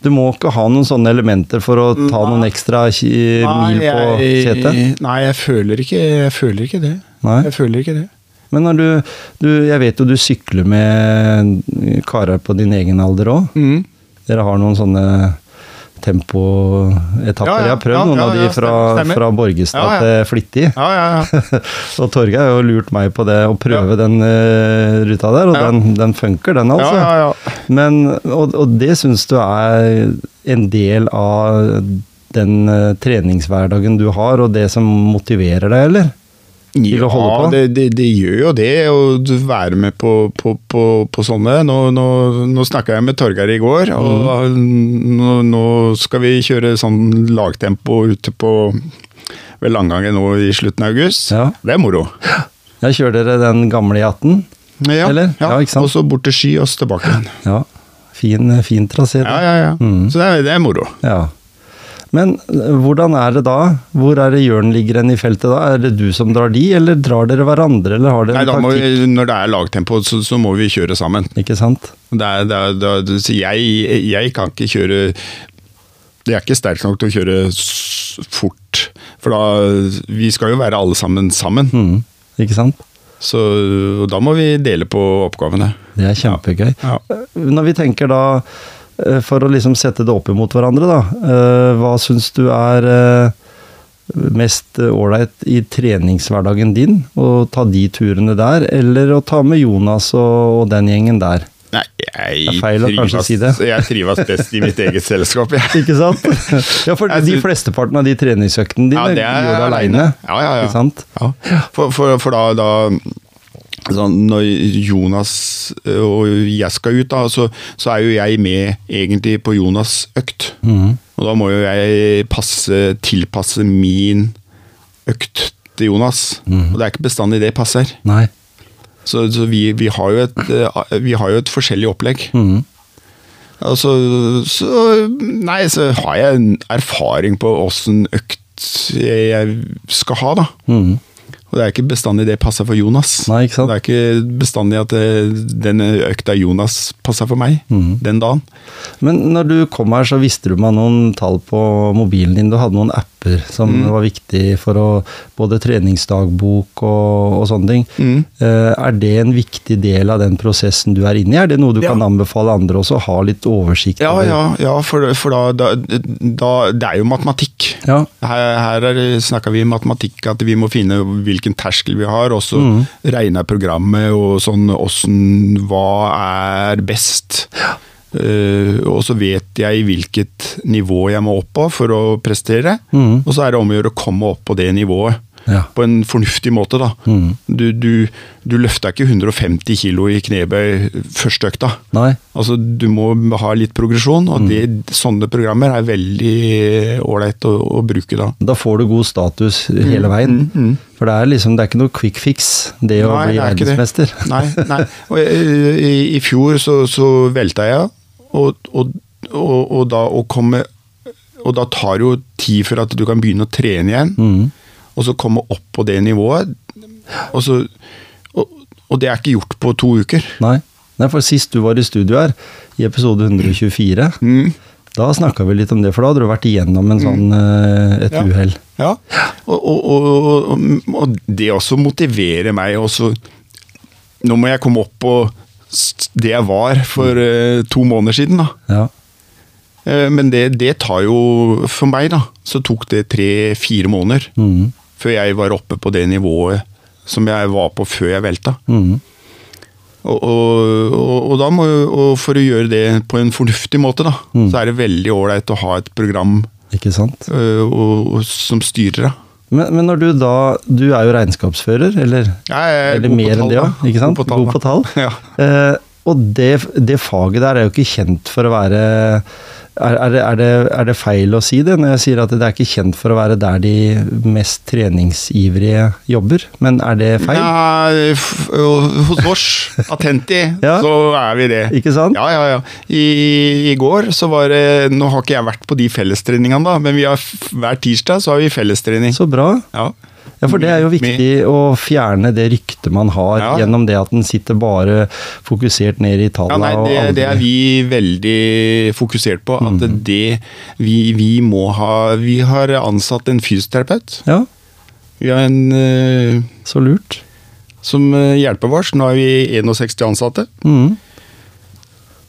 [SPEAKER 1] Du må ikke ha noen sånne elementer for å ta noen ekstra mil på setet.
[SPEAKER 2] Nei, jeg føler ikke, jeg føler ikke det.
[SPEAKER 1] Nei.
[SPEAKER 2] Jeg føler ikke det.
[SPEAKER 1] Men når du, du Jeg vet jo du sykler med karer på din egen alder òg.
[SPEAKER 2] Mm.
[SPEAKER 1] Dere har noen sånne tempoetapper.
[SPEAKER 2] Ja, ja,
[SPEAKER 1] Jeg har prøvd
[SPEAKER 2] ja,
[SPEAKER 1] noen av de fra, fra Borgestad
[SPEAKER 2] Ja, ja.
[SPEAKER 1] til Flittig. Og Torgeir har jo lurt meg på det, å prøve den uh, ruta der, og den, den funker, den altså.
[SPEAKER 2] ja, ja, ja.
[SPEAKER 1] Men, og, og det syns du er en del av den uh, treningshverdagen du har, og det som motiverer deg, eller?
[SPEAKER 2] Ja, det, det, det gjør jo det, å være med på, på, på, på sånne. Nå, nå, nå snakka jeg med Torgeir i går, og
[SPEAKER 1] Mm.
[SPEAKER 2] nå, nå skal vi kjøre sånn lagtempo ute på ved Langangen nå i slutten av august.
[SPEAKER 1] Ja.
[SPEAKER 2] Det er moro.
[SPEAKER 1] Ja, kjører dere den gamle E18?
[SPEAKER 2] Ja,
[SPEAKER 1] Eller?
[SPEAKER 2] Ja,
[SPEAKER 1] Ja?
[SPEAKER 2] Og så bort til Sky og tilbake igjen.
[SPEAKER 1] Ja. Fin, fin trasé.
[SPEAKER 2] Ja, ja, ja.
[SPEAKER 1] Mm.
[SPEAKER 2] Så det er, det er moro.
[SPEAKER 1] Ja. Men eh, hvordan er det da? Hvor er det Jørn ligger hen i feltet da? Er det du som drar de, eller drar dere hverandre, eller har dere
[SPEAKER 2] Nei,
[SPEAKER 1] en taktikk?
[SPEAKER 2] vi, når det er lagtempo, så, så må vi kjøre sammen.
[SPEAKER 1] Ikke sant?
[SPEAKER 2] Det er, det er, det jeg, jeg kan ikke kjøre Jeg er ikke sterk nok til å kjøre fort. For da Vi skal jo være alle sammen sammen.
[SPEAKER 1] Mm. Ikke sant?
[SPEAKER 2] Så da må vi dele på oppgavene.
[SPEAKER 1] Det er kjempegøy.
[SPEAKER 2] Ja.
[SPEAKER 1] Når vi tenker da, for å liksom sette det opp imot hverandre, da. eh, Hva syns du er eh, mest ålreit i treningshverdagen din? Å ta de turene der, eller å ta med Jonas og, den gjengen der?
[SPEAKER 2] Nei, jeg
[SPEAKER 1] å si
[SPEAKER 2] jeg trives best i mitt eget selskap, jeg.
[SPEAKER 1] Ikke sant? Ja, for de flesteparten av de treningsøktene dine
[SPEAKER 2] Ja, er
[SPEAKER 1] gjør du aleine.
[SPEAKER 2] Ja, ja, ja.
[SPEAKER 1] Ikke sant?
[SPEAKER 2] Ja. For, for, for da, da Når Jonas øh, og jeg skal ut, da, så, så er jo jeg med egentlig på Jonas' økt.
[SPEAKER 1] Mm.
[SPEAKER 2] Og da må jo jeg passe, tilpasse min økt til Jonas.
[SPEAKER 1] Mm.
[SPEAKER 2] Og det er ikke bestandig det passer.
[SPEAKER 1] Nei.
[SPEAKER 2] Så, så vi, vi, har jo et, øh, vi har jo et forskjellig opplegg.
[SPEAKER 1] Mm.
[SPEAKER 2] Altså, så, så Nei, så har jeg en erfaring på åssen økt jeg skal ha, da.
[SPEAKER 1] Mhm.
[SPEAKER 2] Og det er ikke bestandig det passer for Jonas.
[SPEAKER 1] Nei, ikke sant?
[SPEAKER 2] Det er ikke bestandig at den denne økta Jonas passer for meg
[SPEAKER 1] mm.
[SPEAKER 2] den dagen.
[SPEAKER 1] Men når du kom her, så visste du meg noen tall på mobilen din. Du hadde noen apper som
[SPEAKER 2] Mm.
[SPEAKER 1] var viktig for å Både treningsdagbok og, og sånne ting.
[SPEAKER 2] Mm.
[SPEAKER 1] Eh, er det en viktig del av den prosessen du er inne i? Er det noe du
[SPEAKER 2] Ja.
[SPEAKER 1] kan anbefale andre også? Ha litt oversikt?
[SPEAKER 2] Ja, ja, ja for, for da, da, da Det er jo matematikk.
[SPEAKER 1] Ja.
[SPEAKER 2] Her, her er, snakker vi matematikk, at vi må finne hvilken terskel vi har, og så
[SPEAKER 1] Mm.
[SPEAKER 2] regne programmet og sånn åssen Hva er best? Eh, og så vet jeg hvilket nivå jeg må opp på for å prestere.
[SPEAKER 1] Mm.
[SPEAKER 2] Og så er det om å gjøre å komme opp på det nivået.
[SPEAKER 1] Ja.
[SPEAKER 2] På en fornuftig måte, da.
[SPEAKER 1] Mm.
[SPEAKER 2] Du, du, du løfter ikke 150 kilo i knebøy første økta.
[SPEAKER 1] Nei?
[SPEAKER 2] Altså, du må ha litt progresjon, og det,
[SPEAKER 1] Mm.
[SPEAKER 2] sånne programmer er veldig ålreit å, å bruke da.
[SPEAKER 1] Da får du god status hele veien.
[SPEAKER 2] mm, mm.
[SPEAKER 1] For det er liksom, det er ikke noe quick fix, det å
[SPEAKER 2] Nei,
[SPEAKER 1] bli
[SPEAKER 2] det er det.
[SPEAKER 1] verdensmester.
[SPEAKER 2] Nei, nei. Og i, i, I fjor så, så velta jeg, og, og, og, og, da, å komme, og da tar det jo tid før at du kan begynne å trene igjen.
[SPEAKER 1] Mm.
[SPEAKER 2] Og så komme opp på det nivået. Og, så, og, og det er ikke gjort på to uker.
[SPEAKER 1] Nei. Nei, for sist du var i studio her, i episode 124,
[SPEAKER 2] Mm.
[SPEAKER 1] da snakka vi litt om det, for da hadde du vært igjennom en sånn, eh, et
[SPEAKER 2] Ja.
[SPEAKER 1] uhell.
[SPEAKER 2] Ja, og, og, og, og, og det også motiverer meg også Nå må jeg komme opp på s- det jeg var for eh, to måneder siden, da.
[SPEAKER 1] Ja.
[SPEAKER 2] Eh, men det, det tar jo For meg, da, så tok det tre-fire måneder
[SPEAKER 1] mm.
[SPEAKER 2] før jeg var oppe på det nivået som jeg var på før jeg velta.
[SPEAKER 1] Mm.
[SPEAKER 2] Og, og, og, må og for å gjøre det på en fornuftig måte, da,
[SPEAKER 1] Mm.
[SPEAKER 2] så er det veldig ålreit å ha et program
[SPEAKER 1] Ikke sant?
[SPEAKER 2] øh, og, og, som styrer. da.
[SPEAKER 1] Men, men når du da Du er jo regnskapsfører, eller,
[SPEAKER 2] Jeg er
[SPEAKER 1] eller mer enn
[SPEAKER 2] tall,
[SPEAKER 1] det
[SPEAKER 2] da.
[SPEAKER 1] òg, ikke sant?
[SPEAKER 2] God på tall.
[SPEAKER 1] God på tall.
[SPEAKER 2] Ja.
[SPEAKER 1] Eh, og det, det faget der er jo ikke kjent for å være er, er, det, er, det, er det feil å si det når jeg sier at det er ikke kjent for å være der de mest treningsivrige jobber? Men er det feil?
[SPEAKER 2] Ja, hos oss, Atenti,
[SPEAKER 1] Ja.
[SPEAKER 2] så er vi det.
[SPEAKER 1] Ikke sant?
[SPEAKER 2] Ja, ja, ja. I, I går så var det Nå har ikke jeg vært på de fellestreningene, da, men vi har, hver tirsdag så har vi fellestrening.
[SPEAKER 1] Så bra.
[SPEAKER 2] Ja.
[SPEAKER 1] Ja, for det er jo viktig å fjerne det ryktet man har
[SPEAKER 2] Ja.
[SPEAKER 1] gjennom det at den sitter bare fokusert ned i
[SPEAKER 2] Ja,
[SPEAKER 1] tallene.
[SPEAKER 2] nei, det, det er vi veldig fokusert på. At
[SPEAKER 1] Mm.
[SPEAKER 2] det vi, vi må ha Vi har ansatt en fysioterapeut.
[SPEAKER 1] Ja,
[SPEAKER 2] Vi har en eh,
[SPEAKER 1] så lurt.
[SPEAKER 2] som eh, hjelper oss. Nå er vi 61 ansatte.
[SPEAKER 1] Mm.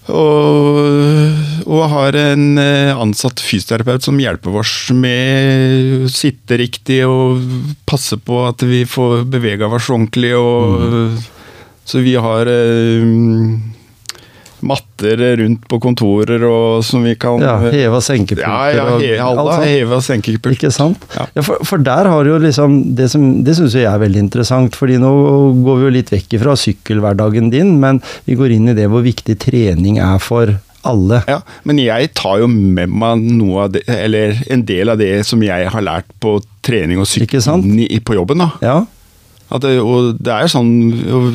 [SPEAKER 2] Og, og har en eh, ansatt fysioterapeut som hjelper oss med å sitte riktig og passe på at vi får bevega oss ordentlig. Og, Så vi har um, matter rundt på kontorer og som vi kan
[SPEAKER 1] Ja, heve og senkepulter
[SPEAKER 2] Ja, ja, he, alle
[SPEAKER 1] altså,
[SPEAKER 2] heve og senkepult.
[SPEAKER 1] Ikke sant?
[SPEAKER 2] Ja.
[SPEAKER 1] Ja, for, for der har jo liksom Det, som, det syns jeg er veldig interessant, fordi nå går vi jo litt vekk fra sykkelhverdagen din, men vi går inn i det hvor viktig trening er for alle.
[SPEAKER 2] Ja, men jeg tar jo med meg noe av det, eller en del av det som jeg har lært på trening og sykling på jobben. da.
[SPEAKER 1] Ja,
[SPEAKER 2] det, og det er jo sånn og,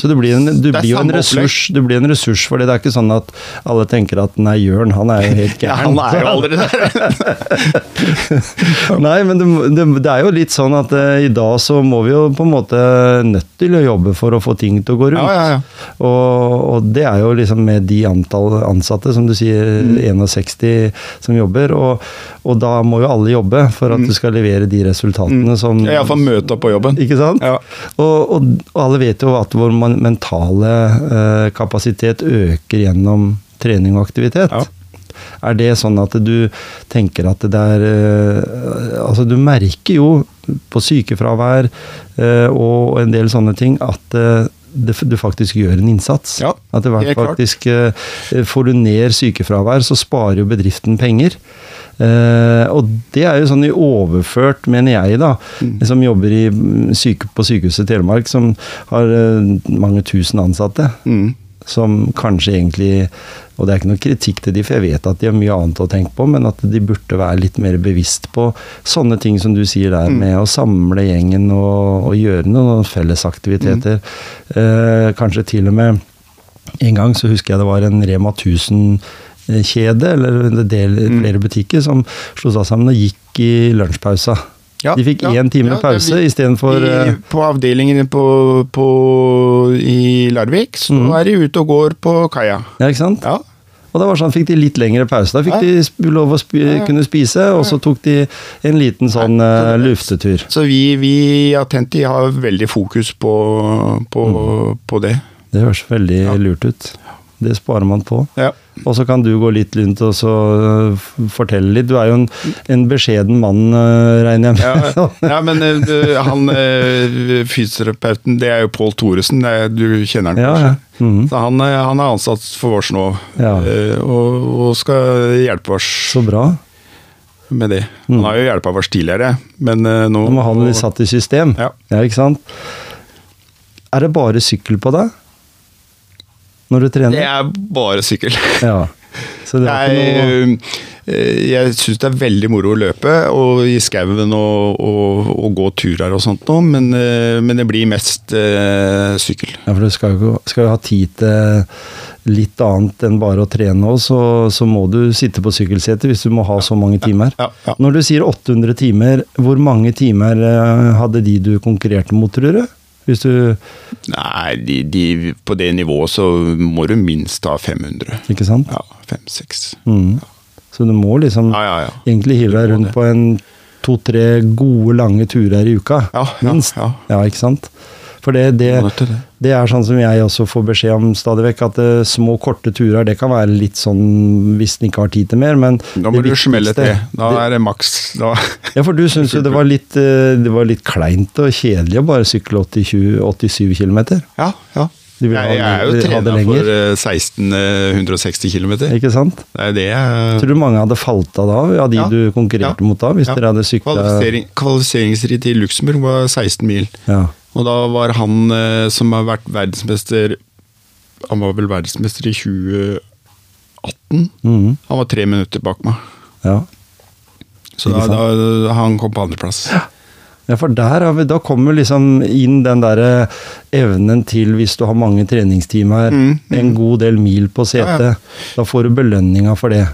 [SPEAKER 1] Så du blir, en, du blir jo en ressurs, du blir en ressurs for det. Det er ikke sånn at alle tenker at nei, Jørn, han er jo helt
[SPEAKER 2] ja. Han er jo aldri der.
[SPEAKER 1] Nei, men det, det, det er jo litt sånn at uh, i dag så må vi jo på en måte nødt til å jobbe for å få ting til å gå rundt.
[SPEAKER 2] Ja, ja, ja.
[SPEAKER 1] Og, og det er jo liksom med de antall ansatte, som du sier,
[SPEAKER 2] Mm.
[SPEAKER 1] 61 som jobber. Og, og da må jo alle jobbe for at du skal levere de resultatene som
[SPEAKER 2] Mm. Iallfall møte opp på jobben.
[SPEAKER 1] Ikke sant?
[SPEAKER 2] Ja.
[SPEAKER 1] Og, og, og alle vet jo at vår mentale eh, kapasitet øker gjennom trening og aktivitet.
[SPEAKER 2] Ja.
[SPEAKER 1] Er det sånn at du tenker at det er eh, Altså, du merker jo på sykefravær eh, og en del sånne ting at eh, det, du faktisk gjør en innsats.
[SPEAKER 2] Ja,
[SPEAKER 1] at det faktisk eh, Får du ned sykefravær, så sparer jo bedriften penger. Eh, og det er jo sånn i overført, mener jeg, da,
[SPEAKER 2] Mm.
[SPEAKER 1] som jobber i mm, syke, på Sykehuset Telemark, som har uh, mange tusen ansatte.
[SPEAKER 2] Mm.
[SPEAKER 1] Som kanskje egentlig Og det er ikke noe kritikk til de, for jeg vet at de har mye annet å tenke på, men at de burde være litt mer bevisst på sånne ting som du sier der,
[SPEAKER 2] Mm.
[SPEAKER 1] med å samle gjengen og, og gjøre noen fellesaktiviteter. Uh, kanskje til og med En gang så husker jeg det var en Rema 1000-kjede, eller del,
[SPEAKER 2] Mm.
[SPEAKER 1] flere butikker, som slo seg sammen og gikk i lunsjpausa.
[SPEAKER 2] Ja,
[SPEAKER 1] de fikk
[SPEAKER 2] ja,
[SPEAKER 1] én time
[SPEAKER 2] ja,
[SPEAKER 1] pause istedenfor
[SPEAKER 2] I, på avdelingen på, på, i Larvik så
[SPEAKER 1] Mm.
[SPEAKER 2] er de ute og går på kaia.
[SPEAKER 1] Ja, ikke sant?
[SPEAKER 2] Ja.
[SPEAKER 1] Og da var sånn, fikk de litt lengre pause. Da fikk
[SPEAKER 2] Ja.
[SPEAKER 1] de lov å sp
[SPEAKER 2] Ja, ja.
[SPEAKER 1] kunne spise, og så tok de en liten sånn eh, luftetur.
[SPEAKER 2] Så vi, vi Attenti har veldig fokus på, på, på det.
[SPEAKER 1] Det høres veldig lurt ut. Det sparer man på.
[SPEAKER 2] Ja.
[SPEAKER 1] Og så kan du gå litt rundt og så eh, fortelle litt. Du er jo en, en beskjeden mann, eh, regner jeg med.
[SPEAKER 2] Ja, ja men eh, han fysioterapeuten, det er jo Pål Thoresen, du kjenner han
[SPEAKER 1] Ja,
[SPEAKER 2] kanskje?
[SPEAKER 1] ja. Mhm.
[SPEAKER 2] Så han, han er ansatt for oss nå,
[SPEAKER 1] Ja.
[SPEAKER 2] og, og skal hjelpe oss
[SPEAKER 1] Så bra.
[SPEAKER 2] med det.
[SPEAKER 1] Mm.
[SPEAKER 2] Han har jo hjulpet oss tidligere, men nå
[SPEAKER 1] Nå må han bli satt i system.
[SPEAKER 2] Ja.
[SPEAKER 1] ikke sant? Er det bare sykkel på deg? Når du trener?
[SPEAKER 2] Det er bare sykkel.
[SPEAKER 1] Ja. Noe
[SPEAKER 2] Jeg, eh, syns det er veldig moro å løpe og i skauen og, og, og gå turer og sånt noe, men, eh, men det blir mest eh, sykkel.
[SPEAKER 1] Ja, for du skal jo, skal jo ha tid til litt annet enn bare å trene òg, så, så må du sitte på sykkelsetet hvis du må ha så mange timer.
[SPEAKER 2] Ja, ja.
[SPEAKER 1] Når du sier 800 timer, hvor mange timer eh, hadde de du konkurrerte mot, tror du? Hvis du
[SPEAKER 2] Nei, de, de, på det nivået så må du minst ha 500.
[SPEAKER 1] Ikke sant?
[SPEAKER 2] Ja, fem-seks.
[SPEAKER 1] Mm. Så du må liksom
[SPEAKER 2] Ja, ja, ja.
[SPEAKER 1] egentlig hive deg rundt
[SPEAKER 2] det.
[SPEAKER 1] på en to-tre gode, lange turer i uka.
[SPEAKER 2] Ja, ja,
[SPEAKER 1] minst.
[SPEAKER 2] ja.
[SPEAKER 1] ja, ikke sant? For det, det,
[SPEAKER 2] det.
[SPEAKER 1] er sånn som jeg også får beskjed om stadig vekk, at uh, små, korte turer, det kan være litt sånn hvis en ikke har tid til mer, men
[SPEAKER 2] Da må du smelle til. Da er det maks. Da.
[SPEAKER 1] Ja, for du syns jo det var litt, uh, det var litt kleint og kjedelig å bare sykle 80, 87 km?
[SPEAKER 2] Ja, ja. Jeg, jeg er jo trena for eh, 1660 km.
[SPEAKER 1] Ikke sant?
[SPEAKER 2] Det er det jeg
[SPEAKER 1] Tror du mange hadde falt av da, av de
[SPEAKER 2] Ja.
[SPEAKER 1] du konkurrerte
[SPEAKER 2] Ja.
[SPEAKER 1] mot da? Hvis
[SPEAKER 2] Ja.
[SPEAKER 1] dere hadde sykla
[SPEAKER 2] Kvalifisering, Kvalifiseringsritt i Luxembourg var 16 mil.
[SPEAKER 1] ja.
[SPEAKER 2] Og da var han eh, som har vært verdensmester Han var vel verdensmester i 2018.
[SPEAKER 1] Mhm.
[SPEAKER 2] Han var tre minutter bak meg.
[SPEAKER 1] ja.
[SPEAKER 2] Så da, da, han kom på andreplass.
[SPEAKER 1] Ja, for der har vi, da kommer liksom inn den derre evnen til, hvis du har mange treningstimer,
[SPEAKER 2] Mm,
[SPEAKER 1] en god del mil på setet,
[SPEAKER 2] Ja, ja.
[SPEAKER 1] da får du belønninga for det.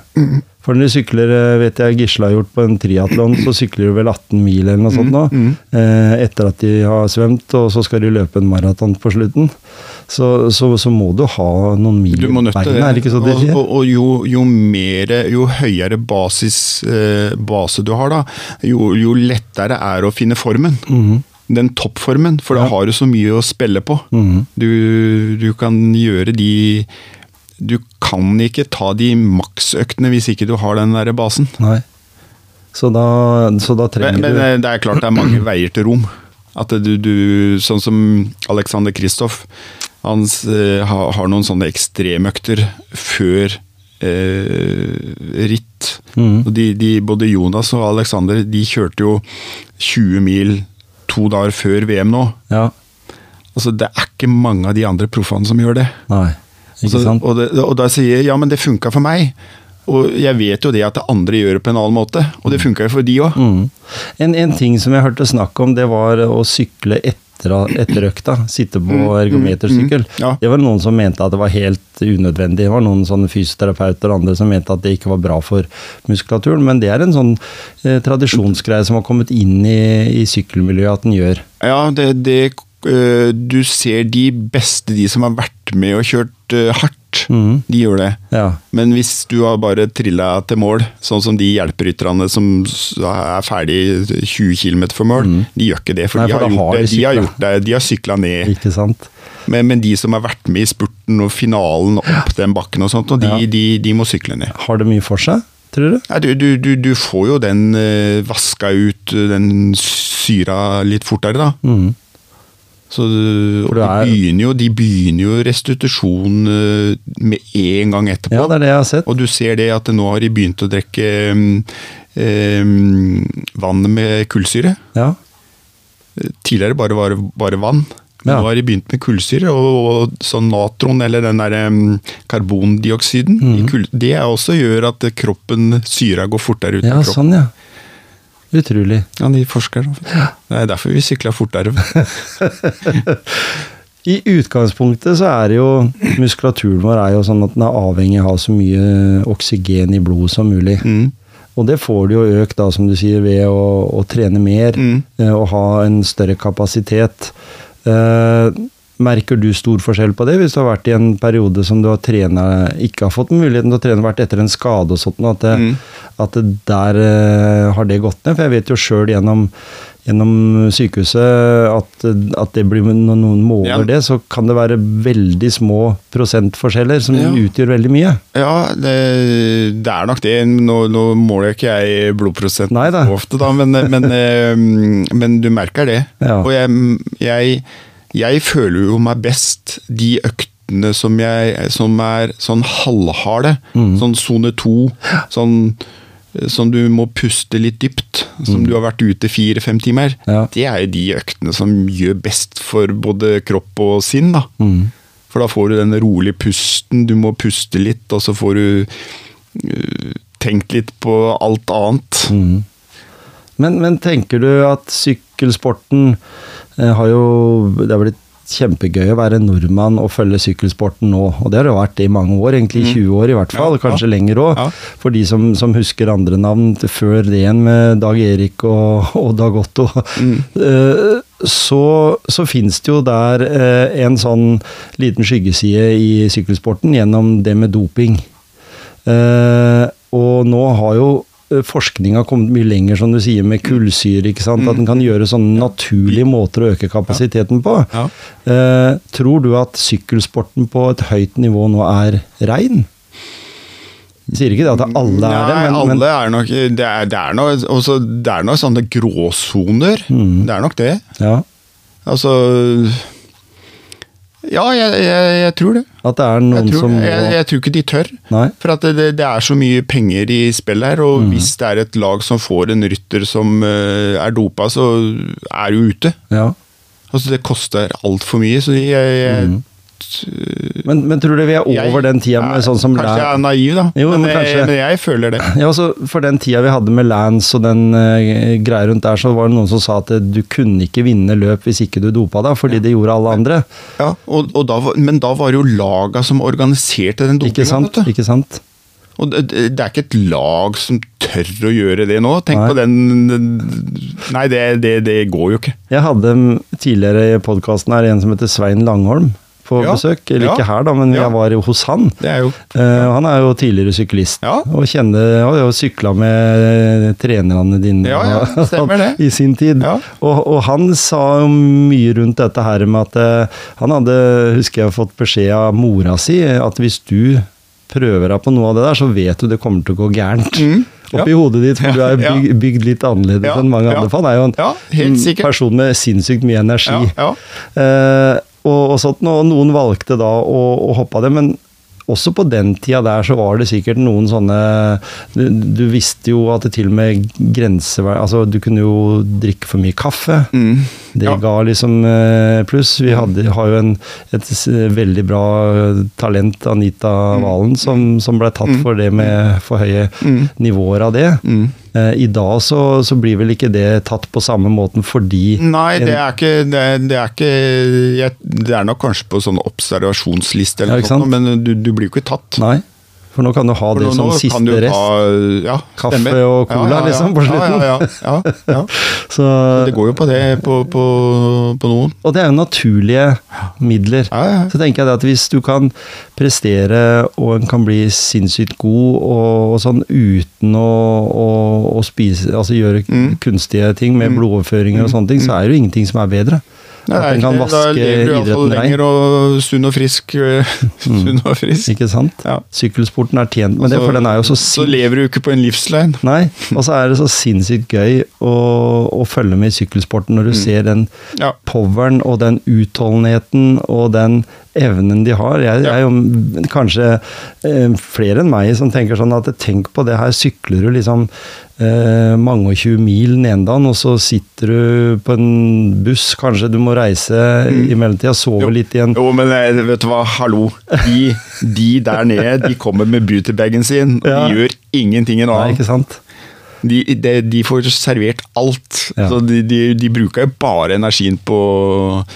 [SPEAKER 1] For når du sykler, eh, vet jeg Gisle har gjort på en triatlon, så sykler du vel 18 mil eller noe sånt nå,
[SPEAKER 2] mm.
[SPEAKER 1] eh, etter at de har svømt, og så skal de løpe en maraton på slutten. Så, så, så må du ha noen mil i
[SPEAKER 2] det.
[SPEAKER 1] beina, er det ikke så de
[SPEAKER 2] og,
[SPEAKER 1] sier?
[SPEAKER 2] og, og jo, jo mer, jo høyere basis, eh, base du har da, jo, jo lettere er det å finne formen.
[SPEAKER 1] Mm
[SPEAKER 2] Den toppformen, for da
[SPEAKER 1] Ja.
[SPEAKER 2] har du så mye å spille på.
[SPEAKER 1] Mm.
[SPEAKER 2] Du, du kan gjøre de Du kan ikke ta de maksøktene hvis ikke du har den der basen.
[SPEAKER 1] Nei. Så da, så da trenger
[SPEAKER 2] Men,
[SPEAKER 1] du
[SPEAKER 2] Men det er klart det er mange veier til rom. At du, du Sånn som Alexander Kristoff. Han eh, har, noen sånne ekstremøkter før eh, ritt. Mm. De, de, både Jonas og Alexander de kjørte jo 20 mil to dager før VM nå.
[SPEAKER 1] Ja.
[SPEAKER 2] Altså Det er ikke mange av de andre proffene som gjør det.
[SPEAKER 1] Nei. Sant?
[SPEAKER 2] Og, det, og da sier jeg ja, men det funka for meg. Og jeg vet jo det at det andre gjør det på en annen måte, og det funka jo for de òg.
[SPEAKER 1] Mm. En, en ting som jeg hørte snakk om, det var å sykle etter, etter økta. Sitte på ergometersykkel.
[SPEAKER 2] mm, ja.
[SPEAKER 1] Det var noen som mente at det var helt unødvendig. Det var noen sånne fysioterapeuter og andre som mente at det ikke var bra for muskulaturen. Men det er en sånn eh, tradisjonsgreie som har kommet inn i, i sykkelmiljøet at den gjør.
[SPEAKER 2] Ja, det, det Du ser de beste, de som har vært med og kjørt øh, hardt,
[SPEAKER 1] Mm.
[SPEAKER 2] de gjør det.
[SPEAKER 1] Ja.
[SPEAKER 2] Men hvis du har bare trilla til mål, sånn som de hjelperytterne som er ferdig 20 km for mål, de gjør ikke det. For,
[SPEAKER 1] Nei,
[SPEAKER 2] de,
[SPEAKER 1] for
[SPEAKER 2] har
[SPEAKER 1] har
[SPEAKER 2] det,
[SPEAKER 1] de
[SPEAKER 2] har gjort det. De har sykla ned. Men, men de som har vært med i spurten og finalen opp den bakken og sånt, og de,
[SPEAKER 1] Ja.
[SPEAKER 2] de, de må sykle ned.
[SPEAKER 1] Har det mye for seg, tror du?
[SPEAKER 2] Nei, du, du, du, får jo den øh, vaska ut, den syra litt fortere, da.
[SPEAKER 1] Mhm.
[SPEAKER 2] Så, og de
[SPEAKER 1] er-
[SPEAKER 2] begynner, jo, de begynner jo restitusjon øh, med en gang etterpå.
[SPEAKER 1] Ja, det er det jeg har sett.
[SPEAKER 2] Og du ser det at nå har de begynt å drikke um, vann med kullsyre.
[SPEAKER 1] Ja.
[SPEAKER 2] Tidligere bare var det bare vann. Men
[SPEAKER 1] Ja.
[SPEAKER 2] nå har de begynt med kullsyre, og, og sånn natron, eller den der um, karbondioksiden, mm. kull, det også gjør at kroppen, syra går fortere ut
[SPEAKER 1] ja,
[SPEAKER 2] kroppen.
[SPEAKER 1] sånn ja. Utrolig.
[SPEAKER 2] Ja, de forsker. Det er derfor vi sykler fortere.
[SPEAKER 1] I utgangspunktet så er det jo Muskulaturen vår er jo sånn at den er avhengig av å ha så mye oksygen i blodet som mulig.
[SPEAKER 2] Mm.
[SPEAKER 1] Og det får du jo økt, da, som du sier, ved å, å trene mer
[SPEAKER 2] Mm.
[SPEAKER 1] eh, og ha en større kapasitet. Eh, merker du stor forskjell på det, hvis du har vært i en periode som du har trenet, ikke har fått muligheten til å trene, vært etter en skade og sånt, at det,
[SPEAKER 2] Mm.
[SPEAKER 1] at det der uh, har det gått ned? For jeg vet jo sjøl gjennom, gjennom sykehuset at, at det blir, når noen måler
[SPEAKER 2] Ja.
[SPEAKER 1] det, så kan det være veldig små prosentforskjeller som
[SPEAKER 2] Ja.
[SPEAKER 1] utgjør veldig mye.
[SPEAKER 2] Ja, det, det er nok det. Nå, nå måler ikke jeg blodprosent ofte, da, men, men, men, men du merker det.
[SPEAKER 1] Ja.
[SPEAKER 2] Og jeg, jeg, jeg føler jo meg best de øktene som, jeg, som er sånn halvharde.
[SPEAKER 1] Mm.
[SPEAKER 2] Sånn sone to. Sånn som du må puste litt dypt. Som du har vært ute fire-fem timer.
[SPEAKER 1] Mm. Ja.
[SPEAKER 2] Det er jo de øktene som gjør best for både kropp og sinn. da.
[SPEAKER 1] Mm.
[SPEAKER 2] For da får du den rolige pusten, du må puste litt, og så får du uh, tenkt litt på alt annet.
[SPEAKER 1] Mm. Men, men tenker du at sykkelsporten eh, har jo Det har blitt kjempegøy å være nordmann og følge sykkelsporten nå. Og det har det vært i mange år, egentlig i 20 år i hvert fall.
[SPEAKER 2] Mm. Ja,
[SPEAKER 1] kanskje
[SPEAKER 2] ja.
[SPEAKER 1] lenger òg.
[SPEAKER 2] Ja.
[SPEAKER 1] For de som, som husker andre navn før det igjen, med Dag Erik og, og Dag Otto.
[SPEAKER 2] Mm.
[SPEAKER 1] Eh, Så, så fins det jo der eh, en sånn liten skyggeside i sykkelsporten gjennom det med doping. Eh, og nå har jo eh, har kommet mye lenger, som du sier, med kullsyre. ikke sant? At den kan gjøre sånne naturlige måter å øke kapasiteten på.
[SPEAKER 2] Ja.
[SPEAKER 1] Eh, tror du at sykkelsporten på et høyt nivå nå er rein? Jeg sier ikke det at alle er det, men, Nei,
[SPEAKER 2] alle er nok Det er, det er nok, også, Det er nok, sånne gråsoner.
[SPEAKER 1] Mm.
[SPEAKER 2] Det er nok det.
[SPEAKER 1] ja.
[SPEAKER 2] Altså Ja, jeg, jeg, jeg tror det.
[SPEAKER 1] At det er
[SPEAKER 2] Jeg tror,
[SPEAKER 1] som
[SPEAKER 2] jeg, jeg tror ikke de tør.
[SPEAKER 1] Nei.
[SPEAKER 2] For at det, det er så mye penger i spill her, og
[SPEAKER 1] Mm.
[SPEAKER 2] hvis det er et lag som får en rytter som uh, er dopa, så er du ute.
[SPEAKER 1] Ja.
[SPEAKER 2] Altså, det koster altfor mye, så jeg,
[SPEAKER 1] Mm. Men, men tror du vi er over den tida med sånn som
[SPEAKER 2] Kanskje jeg er naiv, da.
[SPEAKER 1] Jo,
[SPEAKER 2] men,
[SPEAKER 1] men
[SPEAKER 2] jeg, men jeg føler det.
[SPEAKER 1] Ja, også For den tida vi hadde med Lance og den uh, greia rundt der, så var det noen som sa at eh, du kunne ikke vinne løp hvis ikke du dopa deg, fordi det gjorde alle andre.
[SPEAKER 2] Ja, og, og da, men da var det jo laga som organiserte den
[SPEAKER 1] Ikke sant? Ikke sant?
[SPEAKER 2] Og det, det er ikke et lag som tør å gjøre det nå. Tenk
[SPEAKER 1] Nei.
[SPEAKER 2] på den Nei, det, det, det går jo ikke.
[SPEAKER 1] Jeg hadde tidligere i podkasten her en som heter Svein Langholm på
[SPEAKER 2] Ja.
[SPEAKER 1] besøk. Eller ikke her, da, men jeg var jo hos han.
[SPEAKER 2] Det er jo
[SPEAKER 1] Uh, han er jo tidligere syklist, og kjenner, har jo sykla med trenerne dine
[SPEAKER 2] det.
[SPEAKER 1] i sin tid. Og, og han sa jo mye rundt dette her med at uh, han hadde, husker jeg, fått beskjed av mora si at hvis du prøver deg på noe av det der, så vet du det kommer til å gå gærent.
[SPEAKER 2] Mm, ja.
[SPEAKER 1] Oppi hodet ditt, for du er
[SPEAKER 2] ja.
[SPEAKER 1] bygd, litt annerledes
[SPEAKER 2] Ja,
[SPEAKER 1] enn mange
[SPEAKER 2] ja.
[SPEAKER 1] andre. For han er jo en person med sinnssykt mye energi.
[SPEAKER 2] Ja.
[SPEAKER 1] Eh, og, og sånt, og noen valgte da å, å hoppe av det, men også på den tida der så var det sikkert noen sånne Du, du visste jo at det til og med grensevær... Altså, du kunne jo drikke for mye kaffe.
[SPEAKER 2] Mm.
[SPEAKER 1] Det
[SPEAKER 2] Ja.
[SPEAKER 1] ga liksom eh, pluss. Vi hadde, har jo en, et veldig bra talent, Anita
[SPEAKER 2] Mm.
[SPEAKER 1] Valen, som, som ble tatt for det med for høye nivåer av det. Eh, I dag så, så blir vel ikke det tatt på samme måten fordi
[SPEAKER 2] Nei, det er ikke Det er, det er, ikke, det er nok kanskje på sånn observasjonsliste, eller
[SPEAKER 1] Ja,
[SPEAKER 2] noe sånt, men du, du blir jo ikke tatt.
[SPEAKER 1] Nei, for nå kan du ha det som siste rest.
[SPEAKER 2] ha- ja,
[SPEAKER 1] Kaffe og cola, liksom, på slutten.
[SPEAKER 2] Ja, ja, ja, ja, ja.
[SPEAKER 1] Så,
[SPEAKER 2] Det går jo på det på, på, på noen.
[SPEAKER 1] og det er jo naturlige midler.
[SPEAKER 2] Ja, ja.
[SPEAKER 1] Så tenker jeg det at hvis du kan prestere og en kan bli sinnssykt god og, og sånn uten å, å, å spise Altså gjøre
[SPEAKER 2] Mm.
[SPEAKER 1] kunstige ting med blodoverføringer og sånne ting, så er det jo ingenting som er bedre.
[SPEAKER 2] Nei,
[SPEAKER 1] at den kan
[SPEAKER 2] vaske da lever du
[SPEAKER 1] idretten rein.
[SPEAKER 2] lenger og sunn og frisk. sunn og frisk.
[SPEAKER 1] Ikke sant?
[SPEAKER 2] Ja.
[SPEAKER 1] Sykkelsporten er tjent med det, for den er jo så
[SPEAKER 2] så lever du ikke på en livslein.
[SPEAKER 1] Nei, og så er det så sinnssykt gøy å, å følge med i sykkelsporten når du
[SPEAKER 2] Mm.
[SPEAKER 1] ser den
[SPEAKER 2] Ja.
[SPEAKER 1] poweren og den utholdenheten og den evnen de har. Jeg, jeg er jo kanskje eh, flere enn meg som tenker sånn at tenk på det her, sykler du liksom eh, mange og tjue mil den ene dagen, og så sitter du på en buss, kanskje du må reise i mellomtida, sove litt igjen.
[SPEAKER 2] Jo, men eh, vet du hva, hallo. De, de der nede, de kommer med beautybagen sin, og
[SPEAKER 1] Ja.
[SPEAKER 2] de gjør ingenting
[SPEAKER 1] Nei,
[SPEAKER 2] annet.
[SPEAKER 1] ikke sant?
[SPEAKER 2] De, de, de får servert alt.
[SPEAKER 1] Ja.
[SPEAKER 2] Så de, de, de bruker jo bare energien på,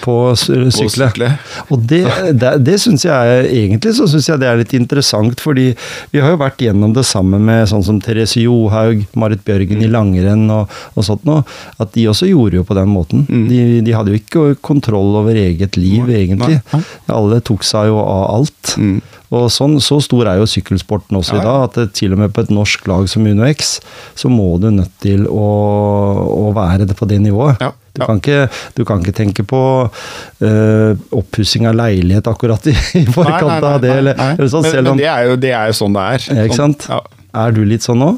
[SPEAKER 1] På sykle.
[SPEAKER 2] på
[SPEAKER 1] sykle. Og det, det, det syns jeg egentlig så synes jeg det er litt interessant, fordi vi har jo vært gjennom det sammen med sånn som Therese Johaug, Marit Bjørgen i langrenn og, og sånt noe, at de også gjorde jo på den måten. De, de hadde jo ikke kontroll over eget liv,
[SPEAKER 2] Nei,
[SPEAKER 1] egentlig.
[SPEAKER 2] nei.
[SPEAKER 1] Alle tok seg jo av alt.
[SPEAKER 2] Mm.
[SPEAKER 1] Og sånn, Så stor er jo sykkelsporten også i dag, at det, til og med på et norsk lag som Uno X, så må du nødt til å, å være det på det nivået.
[SPEAKER 2] Ja,
[SPEAKER 1] Du, kan ikke, du kan ikke tenke på uh, oppussing av leilighet akkurat i, i forkant av det. Eller, eller sånn,
[SPEAKER 2] men,
[SPEAKER 1] selv
[SPEAKER 2] men det er, jo, det er jo sånn det er. Sånn.
[SPEAKER 1] Er du litt sånn nå?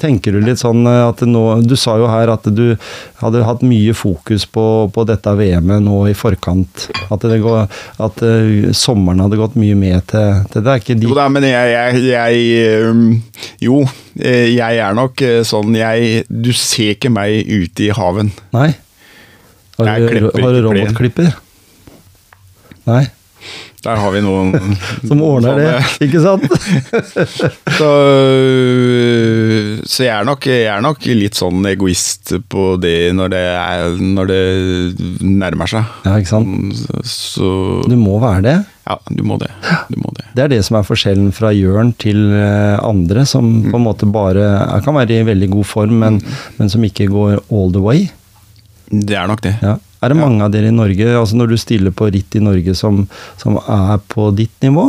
[SPEAKER 1] Tenker du litt sånn eh, at nå Du sa jo her at du hadde hatt mye fokus på, på dette VM-et nå i forkant. At, det går, at eh, sommeren hadde gått mye med til, til det. Er ikke de
[SPEAKER 2] Jo da, men jeg, jeg, jeg Jo, eh, jeg er nok sånn jeg Du ser ikke meg ute i haven.
[SPEAKER 1] Nei? Har du, har du robotklipper? Nei?
[SPEAKER 2] Der har vi noen
[SPEAKER 1] Som ordner det, ikke sant?
[SPEAKER 2] Så, så jeg, er nok, jeg er nok litt sånn egoist på det når det, er, når det nærmer seg.
[SPEAKER 1] Ja, ikke sant?
[SPEAKER 2] Så
[SPEAKER 1] Du må være det.
[SPEAKER 2] Ja, du må det. Du må det.
[SPEAKER 1] Det er det som er forskjellen fra Jørn til eh, andre, som
[SPEAKER 2] Mm.
[SPEAKER 1] på en måte bare kan være i veldig god form, men, men som ikke går all the way.
[SPEAKER 2] Det er nok det.
[SPEAKER 1] Ja. Er det mange av dere i Norge, altså når du stiller på ritt i Norge, som, som er på ditt nivå?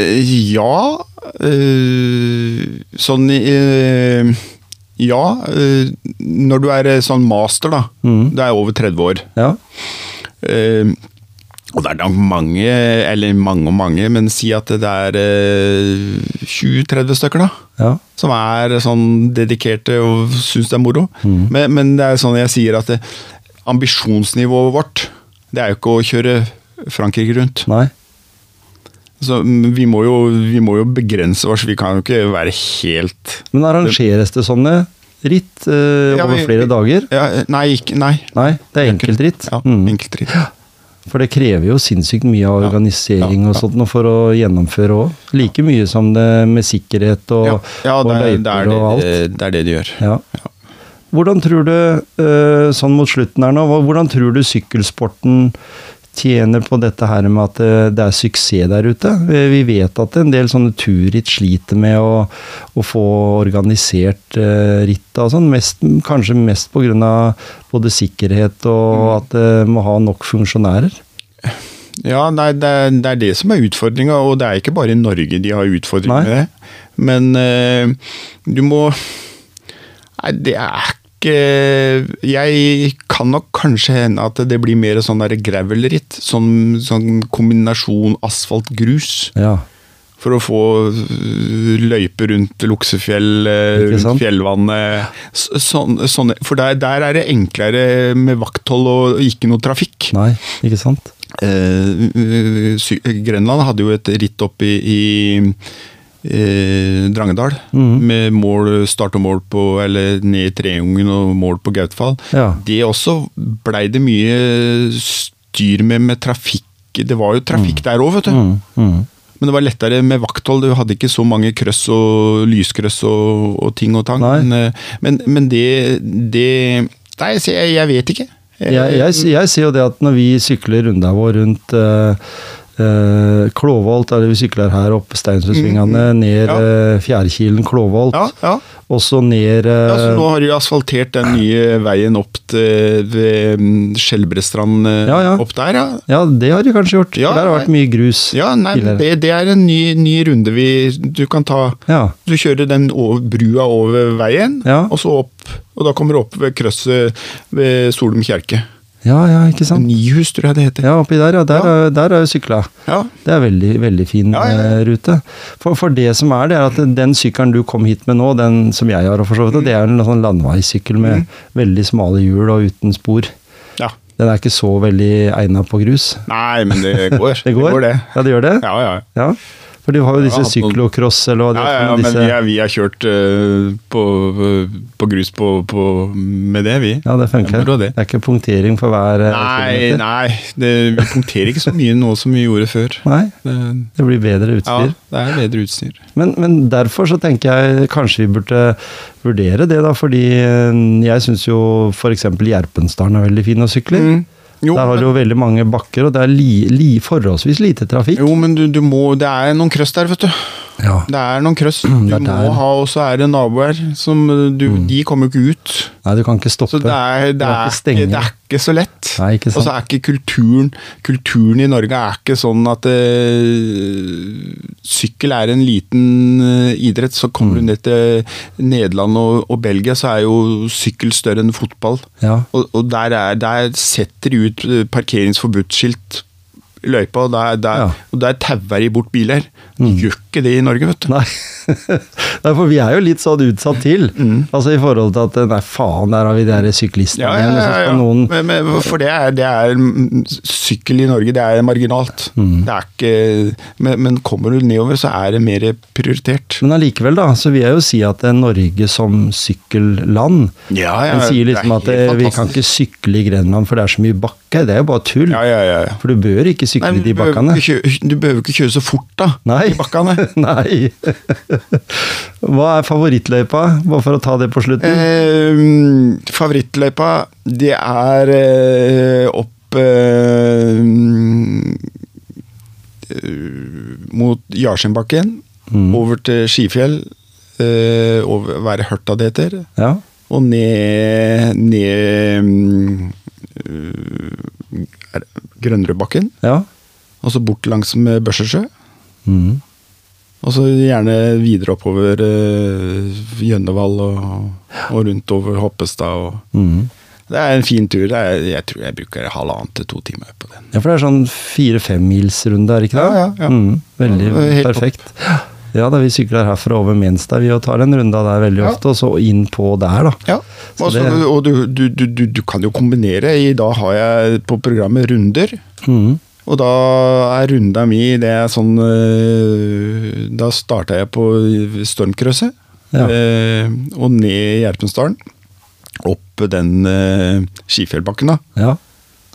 [SPEAKER 2] Eh, Ja eh, Sånn eh, Ja. Når du er sånn master, da.
[SPEAKER 1] Mm.
[SPEAKER 2] Du er over 30 år.
[SPEAKER 1] Ja.
[SPEAKER 2] Og det er nok mange, eller mange og mange, men si at det er eh, 20-30 stykker, da.
[SPEAKER 1] ja.
[SPEAKER 2] Som er sånn dedikerte og syns det er moro.
[SPEAKER 1] Mm.
[SPEAKER 2] Men, men det er sånn jeg sier at det, ambisjonsnivået vårt, det er jo ikke å kjøre Frankrike rundt.
[SPEAKER 1] Nei.
[SPEAKER 2] Så mm, vi må, jo, vi må jo begrense oss, vi kan jo ikke være helt
[SPEAKER 1] Men arrangeres det sånne ritt øh,
[SPEAKER 2] Ja,
[SPEAKER 1] over
[SPEAKER 2] vi-
[SPEAKER 1] flere dager?
[SPEAKER 2] ja, Nei, ikke, nei.
[SPEAKER 1] Nei, det er enkeltritt.
[SPEAKER 2] Ja,
[SPEAKER 1] Mm.
[SPEAKER 2] enkeltritt.
[SPEAKER 1] For det krever jo sinnssykt mye av
[SPEAKER 2] Ja,
[SPEAKER 1] organisering
[SPEAKER 2] ja,
[SPEAKER 1] og sånt for å gjennomføre òg. Like mye som det med sikkerhet og,
[SPEAKER 2] Ja, ja
[SPEAKER 1] og
[SPEAKER 2] er,
[SPEAKER 1] løyper
[SPEAKER 2] er
[SPEAKER 1] og alt.
[SPEAKER 2] det er det de gjør.
[SPEAKER 1] Ja. Hvordan tror du, eh, sånn mot slutten her nå, hvordan tror du sykkelsporten tjener på dette her med at eh, det er suksess der ute? Vi vet at en del sånne turritt sliter med å, å få organisert uh, ritt og sånn, mest, kanskje mest pga. både sikkerhet og
[SPEAKER 2] Mm.
[SPEAKER 1] at det må ha nok funksjonærer.
[SPEAKER 2] Ja, nei, det, er, det er det som er utfordringa, og det er ikke bare i Norge de har utfordringer med det. Men eh, du må Nei, det er ikke Jeg kan nok kanskje hende at det blir mer sånn gravel-ritt. Sånn, sånn kombinasjon asfalt-grus.
[SPEAKER 1] Ja.
[SPEAKER 2] For å få løype løyper rundt Luksefjell,
[SPEAKER 1] sant?
[SPEAKER 2] rundt fjellvannet. Sånn, sånne, for der, der er det enklere med vakthold og ikke noe trafikk.
[SPEAKER 1] Nei, ikke sant?
[SPEAKER 2] Eh, Grenland hadde jo et ritt opp i, i eh, Drangedal.
[SPEAKER 1] mm.
[SPEAKER 2] Med mål, start og mål på Eller ned i Treungen og mål på Gautfall.
[SPEAKER 1] Ja.
[SPEAKER 2] Det også blei det mye styr med med trafikk. Det var jo trafikk der òg, vet du.
[SPEAKER 1] Mm, mm.
[SPEAKER 2] Men det var lettere med vakthold. Du hadde ikke så mange krøss og lyskrøss og, og ting og tang.
[SPEAKER 1] Nei.
[SPEAKER 2] Men, eh, men, men det, det Nei, jeg, jeg vet ikke.
[SPEAKER 1] Jeg, jeg, jeg ser jo det at når vi sykler runda vår rundt uh, Klåvolt, det vi sykler her opp Steinsundsvingene, ned
[SPEAKER 2] Mm, Ja.
[SPEAKER 1] uh, Fjærkilen, Klåvolt,
[SPEAKER 2] Ja, ja.
[SPEAKER 1] og så ned eh,
[SPEAKER 2] ja så nå har de asfaltert den nye veien opp til ved Skjelbrestrand, eh,
[SPEAKER 1] Ja, ja.
[SPEAKER 2] opp der, ja.
[SPEAKER 1] Ja, det har de kanskje gjort. Der har det vært mye grus.
[SPEAKER 2] Ja, nei, det, det er en ny, ny runde vi du kan ta.
[SPEAKER 1] Ja.
[SPEAKER 2] Du kjører den over, brua over veien, og så opp. Og da kommer du opp ved krøsset ved Solum kjerke.
[SPEAKER 1] Ja, ja, ikke sant.
[SPEAKER 2] Nyhus, tror jeg det heter.
[SPEAKER 1] Ja, oppi der, ja. Der,
[SPEAKER 2] Ja.
[SPEAKER 1] er- der er jo sykla.
[SPEAKER 2] Ja.
[SPEAKER 1] Det er veldig, veldig fin
[SPEAKER 2] Ja, ja,
[SPEAKER 1] eh, rute. For, for det som er, det er at den sykkelen du kom hit med nå, den som jeg har, for så vidt, det er en sånn landeveissykkel med veldig smale hjul og uten spor.
[SPEAKER 2] ja.
[SPEAKER 1] Den er ikke så veldig egna på grus.
[SPEAKER 2] Nei, men det går.
[SPEAKER 1] Det går?
[SPEAKER 2] det.
[SPEAKER 1] Ja, det gjør det?
[SPEAKER 2] Ja, ja.
[SPEAKER 1] Ja. For du har jo disse syklokross eller hva det
[SPEAKER 2] Ja, ja,
[SPEAKER 1] er.
[SPEAKER 2] ja,
[SPEAKER 1] for
[SPEAKER 2] men
[SPEAKER 1] disse,
[SPEAKER 2] vi, er, har kjørt uh, på, på grus på, på, med det, vi.
[SPEAKER 1] ja, det funker.
[SPEAKER 2] Det er
[SPEAKER 1] Det er ikke punktering for hver eh,
[SPEAKER 2] Nei,
[SPEAKER 1] kilometer.
[SPEAKER 2] nei det, vi punkterer ikke så mye nå som vi gjorde før.
[SPEAKER 1] Nei,
[SPEAKER 2] Det,
[SPEAKER 1] det blir bedre utstyr.
[SPEAKER 2] ja, det er bedre utstyr.
[SPEAKER 1] Men, men derfor så tenker jeg kanskje vi burde vurdere det, da. Fordi eh, jeg syns jo f.eks. Gjerpensdalen er veldig fin å sykle i.
[SPEAKER 2] Mm. Jo,
[SPEAKER 1] Der har du jo veldig mange bakker, og det er li, li, forholdsvis lite trafikk.
[SPEAKER 2] jo, men du, du må Det er noen krøss der, vet du.
[SPEAKER 1] Ja.
[SPEAKER 2] Det er noen krøss. Du må ha, og så er det naboer som du, De kommer jo ikke ut.
[SPEAKER 1] Nei, du kan ikke stoppe.
[SPEAKER 2] Så det er, det, er,
[SPEAKER 1] ikke
[SPEAKER 2] det er ikke så lett.
[SPEAKER 1] Nei, ikke sant.
[SPEAKER 2] Og så er ikke kulturen Kulturen i Norge er ikke sånn at uh, sykkel er en liten uh, idrett. Så kommer
[SPEAKER 1] Mm.
[SPEAKER 2] du ned til Nederland og, og Belgia, så er jo sykkel større enn fotball.
[SPEAKER 1] Ja.
[SPEAKER 2] Og, og der, er, der setter de ut eh, parkeringsforbudt-skilt løypa, og der, der,
[SPEAKER 1] Ja.
[SPEAKER 2] og der tauer de bort biler. De gjør ikke det i Norge, vet du.
[SPEAKER 1] Nei. nei, for vi er jo litt sånn utsatt til. Altså i forhold til at nei, faen, der har vi de der syklistene
[SPEAKER 2] Mm. Ja, ja,
[SPEAKER 1] og så
[SPEAKER 2] ja, ja.
[SPEAKER 1] Noen,
[SPEAKER 2] Men, men, for det er, det er mm, Sykkel i Norge, det er marginalt.
[SPEAKER 1] Mm.
[SPEAKER 2] Det er ikke men, men kommer du nedover, så er det mer prioritert.
[SPEAKER 1] men allikevel, da, så vil jeg jo si at eh, Norge som sykkelland
[SPEAKER 2] Ja,
[SPEAKER 1] En sier liksom at eh, vi kan ikke sykle i Grenland for det er så mye bakke. Det er jo bare tull.
[SPEAKER 2] Ja, ja, ja. ja.
[SPEAKER 1] For du bør ikke sykle
[SPEAKER 2] Nei,
[SPEAKER 1] de bakkene.
[SPEAKER 2] kjøre, du behøver ikke kjøre så fort, da.
[SPEAKER 1] Nei.
[SPEAKER 2] I bakkene.
[SPEAKER 1] Nei. Hva er favorittløypa? Bare for å ta det på slutten.
[SPEAKER 2] Eh, favorittløypa, det er eh, opp eh, mot Jarsenbakken.
[SPEAKER 1] Mm.
[SPEAKER 2] over til Skifjell, eh, over være Hørta det heter,
[SPEAKER 1] Ja.
[SPEAKER 2] og ned, ned mm, eh, er- Grønnerudbakken,
[SPEAKER 1] ja.
[SPEAKER 2] og så bort langs med Børsesjø.
[SPEAKER 1] Mm.
[SPEAKER 2] Og så gjerne videre oppover uh, Gjønnevall og, og rundt over Hoppestad. Og.
[SPEAKER 1] Mm.
[SPEAKER 2] Det er en fin tur. Er, jeg tror jeg bruker halvannen til to timer på den.
[SPEAKER 1] Ja, for det er sånn fire-femmilsrunde, er det ikke det?
[SPEAKER 2] Ja, ja, ja.
[SPEAKER 1] Mm, veldig
[SPEAKER 2] Ja, perfekt. topp.
[SPEAKER 1] Ja, da vi sykler herfra over Menstad, vi og tar en runde der veldig ofte, og så inn på der, da.
[SPEAKER 2] Ja,
[SPEAKER 1] Så
[SPEAKER 2] Også,
[SPEAKER 1] det-
[SPEAKER 2] og du, du, du, du, du kan jo kombinere. I dag har jeg på programmet runder.
[SPEAKER 1] Mm.
[SPEAKER 2] Og da er runda mi det er sånn eh, Da starta jeg på Stormkrøset.
[SPEAKER 1] Ja.
[SPEAKER 2] eh, og ned Gjerpensdalen. Opp den eh, Skifjellbakken, da.
[SPEAKER 1] Ja.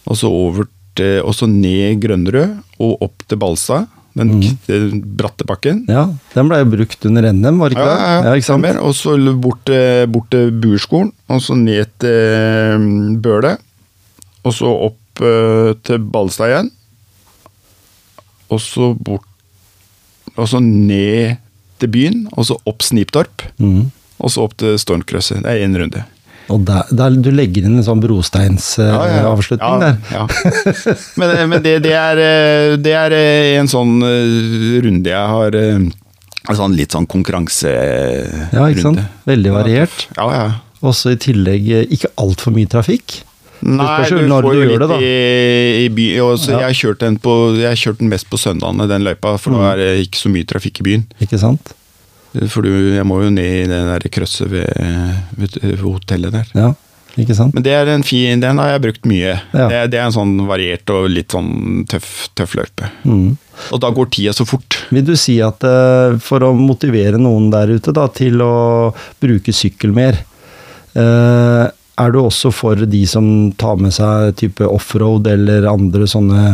[SPEAKER 2] Og så over til, og så ned Grønnerød og opp til Balstad. Den mm. bratte bakken.
[SPEAKER 1] ja. Den ble jo brukt under NM, var det ikke det? Ja, ikke sant?
[SPEAKER 2] stemmer. Og så bort bort til Burskolen, og så ned til eh, Bøle. Og så opp eh, til Ballstad igjen. Og så bort Og så ned til byen, og så opp Sniptorp.
[SPEAKER 1] Mm.
[SPEAKER 2] Og så opp til Stormkrøsset. Det er én runde.
[SPEAKER 1] Og der, der, du legger inn en sånn brosteinsavslutning der.
[SPEAKER 2] Ja. Men, men det, det, er, eh, det er eh, en sånn eh, runde jeg har sånn Litt sånn konkurranserunde.
[SPEAKER 1] Ja, ikke sant? Veldig variert.
[SPEAKER 2] Ja, ja.
[SPEAKER 1] Også i tillegg ikke altfor mye trafikk.
[SPEAKER 2] Nei,
[SPEAKER 1] spørs
[SPEAKER 2] du får
[SPEAKER 1] du
[SPEAKER 2] jo litt
[SPEAKER 1] det.
[SPEAKER 2] I, i by,
[SPEAKER 1] Ja.
[SPEAKER 2] jeg, har kjørt den på, jeg har kjørt den mest på søndagene, den løypa, for
[SPEAKER 1] Mm.
[SPEAKER 2] nå er det ikke så mye trafikk i byen.
[SPEAKER 1] Ikke sant?
[SPEAKER 2] For du, jeg må jo ned i det der krøsset ved, ved, ved hotellet der.
[SPEAKER 1] Ja, ikke sant?
[SPEAKER 2] Men det er en fin, den har jeg brukt mye.
[SPEAKER 1] Ja.
[SPEAKER 2] Det, det er en sånn variert og litt sånn tøff, tøff løype.
[SPEAKER 1] Mm.
[SPEAKER 2] Og da går tida så fort.
[SPEAKER 1] Vil du si at eh, for å motivere noen der ute da, til å bruke sykkel mer, eh, er du også for de som tar med seg type offroad eller andre sånne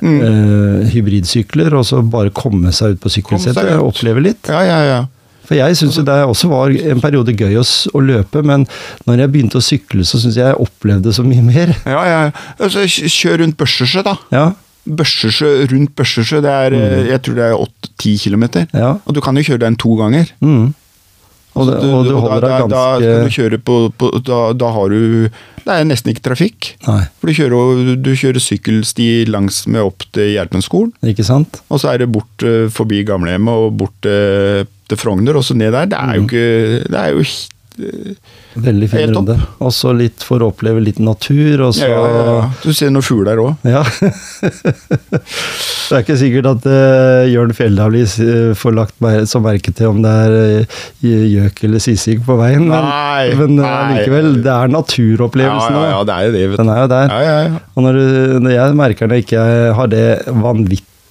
[SPEAKER 2] Mm.
[SPEAKER 1] eh, hybridsykler, og så bare komme seg ut på
[SPEAKER 2] sykkelsetet
[SPEAKER 1] og oppleve litt?
[SPEAKER 2] Ja, ja, ja.
[SPEAKER 1] For jeg syns det også var en periode gøy å, å løpe, men når jeg begynte å sykle, så syns jeg jeg opplevde så mye mer.
[SPEAKER 2] ja, ja. Altså, kjør rundt Børsesjø, da.
[SPEAKER 1] Ja,
[SPEAKER 2] Børsesjø, rundt Børsesjø, det er mm. jeg tror det er 8-10 km.
[SPEAKER 1] ja.
[SPEAKER 2] Og du kan jo kjøre den to ganger.
[SPEAKER 1] Mm. Og, det, og du
[SPEAKER 2] da-
[SPEAKER 1] holder
[SPEAKER 2] da, Da kan du kjøre på, på da, da har du Det er nesten ikke trafikk.
[SPEAKER 1] Nei,
[SPEAKER 2] For du kjører, du kjører sykkelsti langs med opp til Gjerpenskolen.
[SPEAKER 1] ikke sant?
[SPEAKER 2] Og så er det bort eh, forbi gamlehjemmet og bort eh, til Frogner, og så ned der. Det er jo
[SPEAKER 1] Mm.
[SPEAKER 2] ikke Det er jo eh,
[SPEAKER 1] Veldig fin runde. Og så litt for å oppleve litt natur, og så
[SPEAKER 2] ja, ja, ja. Du ser noen fugler òg.
[SPEAKER 1] Ja. det er ikke sikkert at uh, Jørn Fjelldal uh, får lagt mer, så merke til om det er uh, gjøk eller sisig på veien, men,
[SPEAKER 2] Nei,
[SPEAKER 1] men uh, likevel, det er
[SPEAKER 2] naturopplevelsen
[SPEAKER 1] naturopplevelsen
[SPEAKER 2] ja, ja,
[SPEAKER 1] ja,
[SPEAKER 2] det er jo det, vet du.
[SPEAKER 1] Den er jo der.
[SPEAKER 2] Ja, ja, ja.
[SPEAKER 1] Og når, du, når jeg merker når jeg ikke har det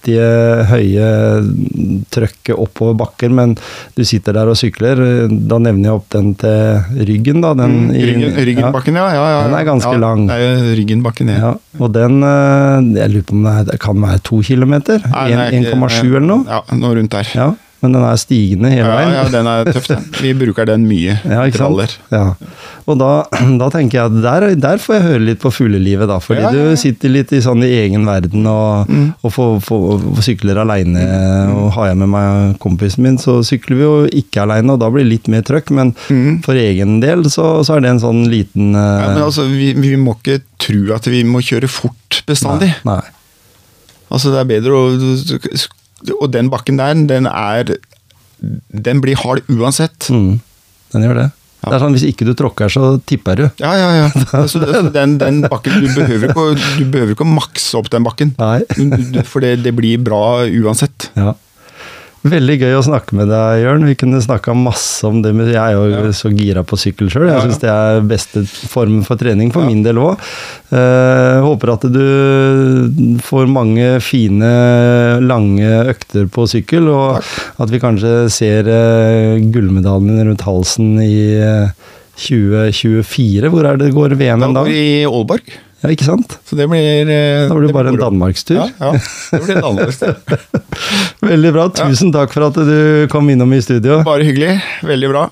[SPEAKER 1] vanvittige høye trøkket oppover bakker, men du sitter der og sykler, da nevner jeg opp den til ryggen, da. Den,
[SPEAKER 2] Mm, Ryggen, Ryggenbakken, ja. ja, ja.
[SPEAKER 1] Den er ganske lang.
[SPEAKER 2] Det er Ryggenbakken, ja.
[SPEAKER 1] Og den eh, Jeg lurer på om det, er, det kan være to kilometer?
[SPEAKER 2] Nei, den er ikke-
[SPEAKER 1] 1,7 eller noe?
[SPEAKER 2] Ja, noe rundt der.
[SPEAKER 1] Ja, men den er stigende hele veien.
[SPEAKER 2] ja, den er tøff, den. Vi bruker den mye.
[SPEAKER 1] Ja, ikke sant? Ja. Og da, da tenker jeg at der, der får jeg høre litt på fuglelivet, da. Fordi
[SPEAKER 2] Ja, ja, ja.
[SPEAKER 1] du sitter litt i sånn i egen verden og,
[SPEAKER 2] Mm.
[SPEAKER 1] og får, får, får sykler aleine. Og har jeg med meg kompisen min, så sykler vi jo ikke aleine, og da blir det litt mer trøkk. Men
[SPEAKER 2] Mm.
[SPEAKER 1] for egen del så, så er det en sånn liten uh...
[SPEAKER 2] Ja, men altså, vi, vi må ikke tro at vi må kjøre fort bestandig.
[SPEAKER 1] Nei.
[SPEAKER 2] Altså, det er bedre å Og den bakken der, den er Den blir hard uansett.
[SPEAKER 1] Mm, den gjør det.
[SPEAKER 2] Ja.
[SPEAKER 1] Det er sånn Hvis ikke du tråkker, så tipper du.
[SPEAKER 2] Ja, ja, ja. Altså, den, den bakken, du behøver, ikke, du behøver ikke å makse opp den bakken.
[SPEAKER 1] Nei.
[SPEAKER 2] For det, det blir bra uansett.
[SPEAKER 1] Ja. Veldig gøy å snakke med deg, Jørn. Vi kunne snakka masse om det, men jeg er jo
[SPEAKER 2] Ja.
[SPEAKER 1] så gira på sykkel sjøl. Jeg syns det er beste formen for trening, for
[SPEAKER 2] Ja.
[SPEAKER 1] min del òg. håper at du får mange fine, lange økter på sykkel, og at vi kanskje ser uh, gullmedaljen rundt halsen i uh, 2024. Hvor er det går VM en dag?
[SPEAKER 2] i Aalborg.
[SPEAKER 1] Ja, ikke sant?
[SPEAKER 2] Så det blir eh,
[SPEAKER 1] Da blir det bare en danmarkstur.
[SPEAKER 2] Ja, ja. Det blir Danmarkstur.
[SPEAKER 1] Veldig bra. Tusen takk for at du kom innom i studio.
[SPEAKER 2] Bare hyggelig. Veldig bra.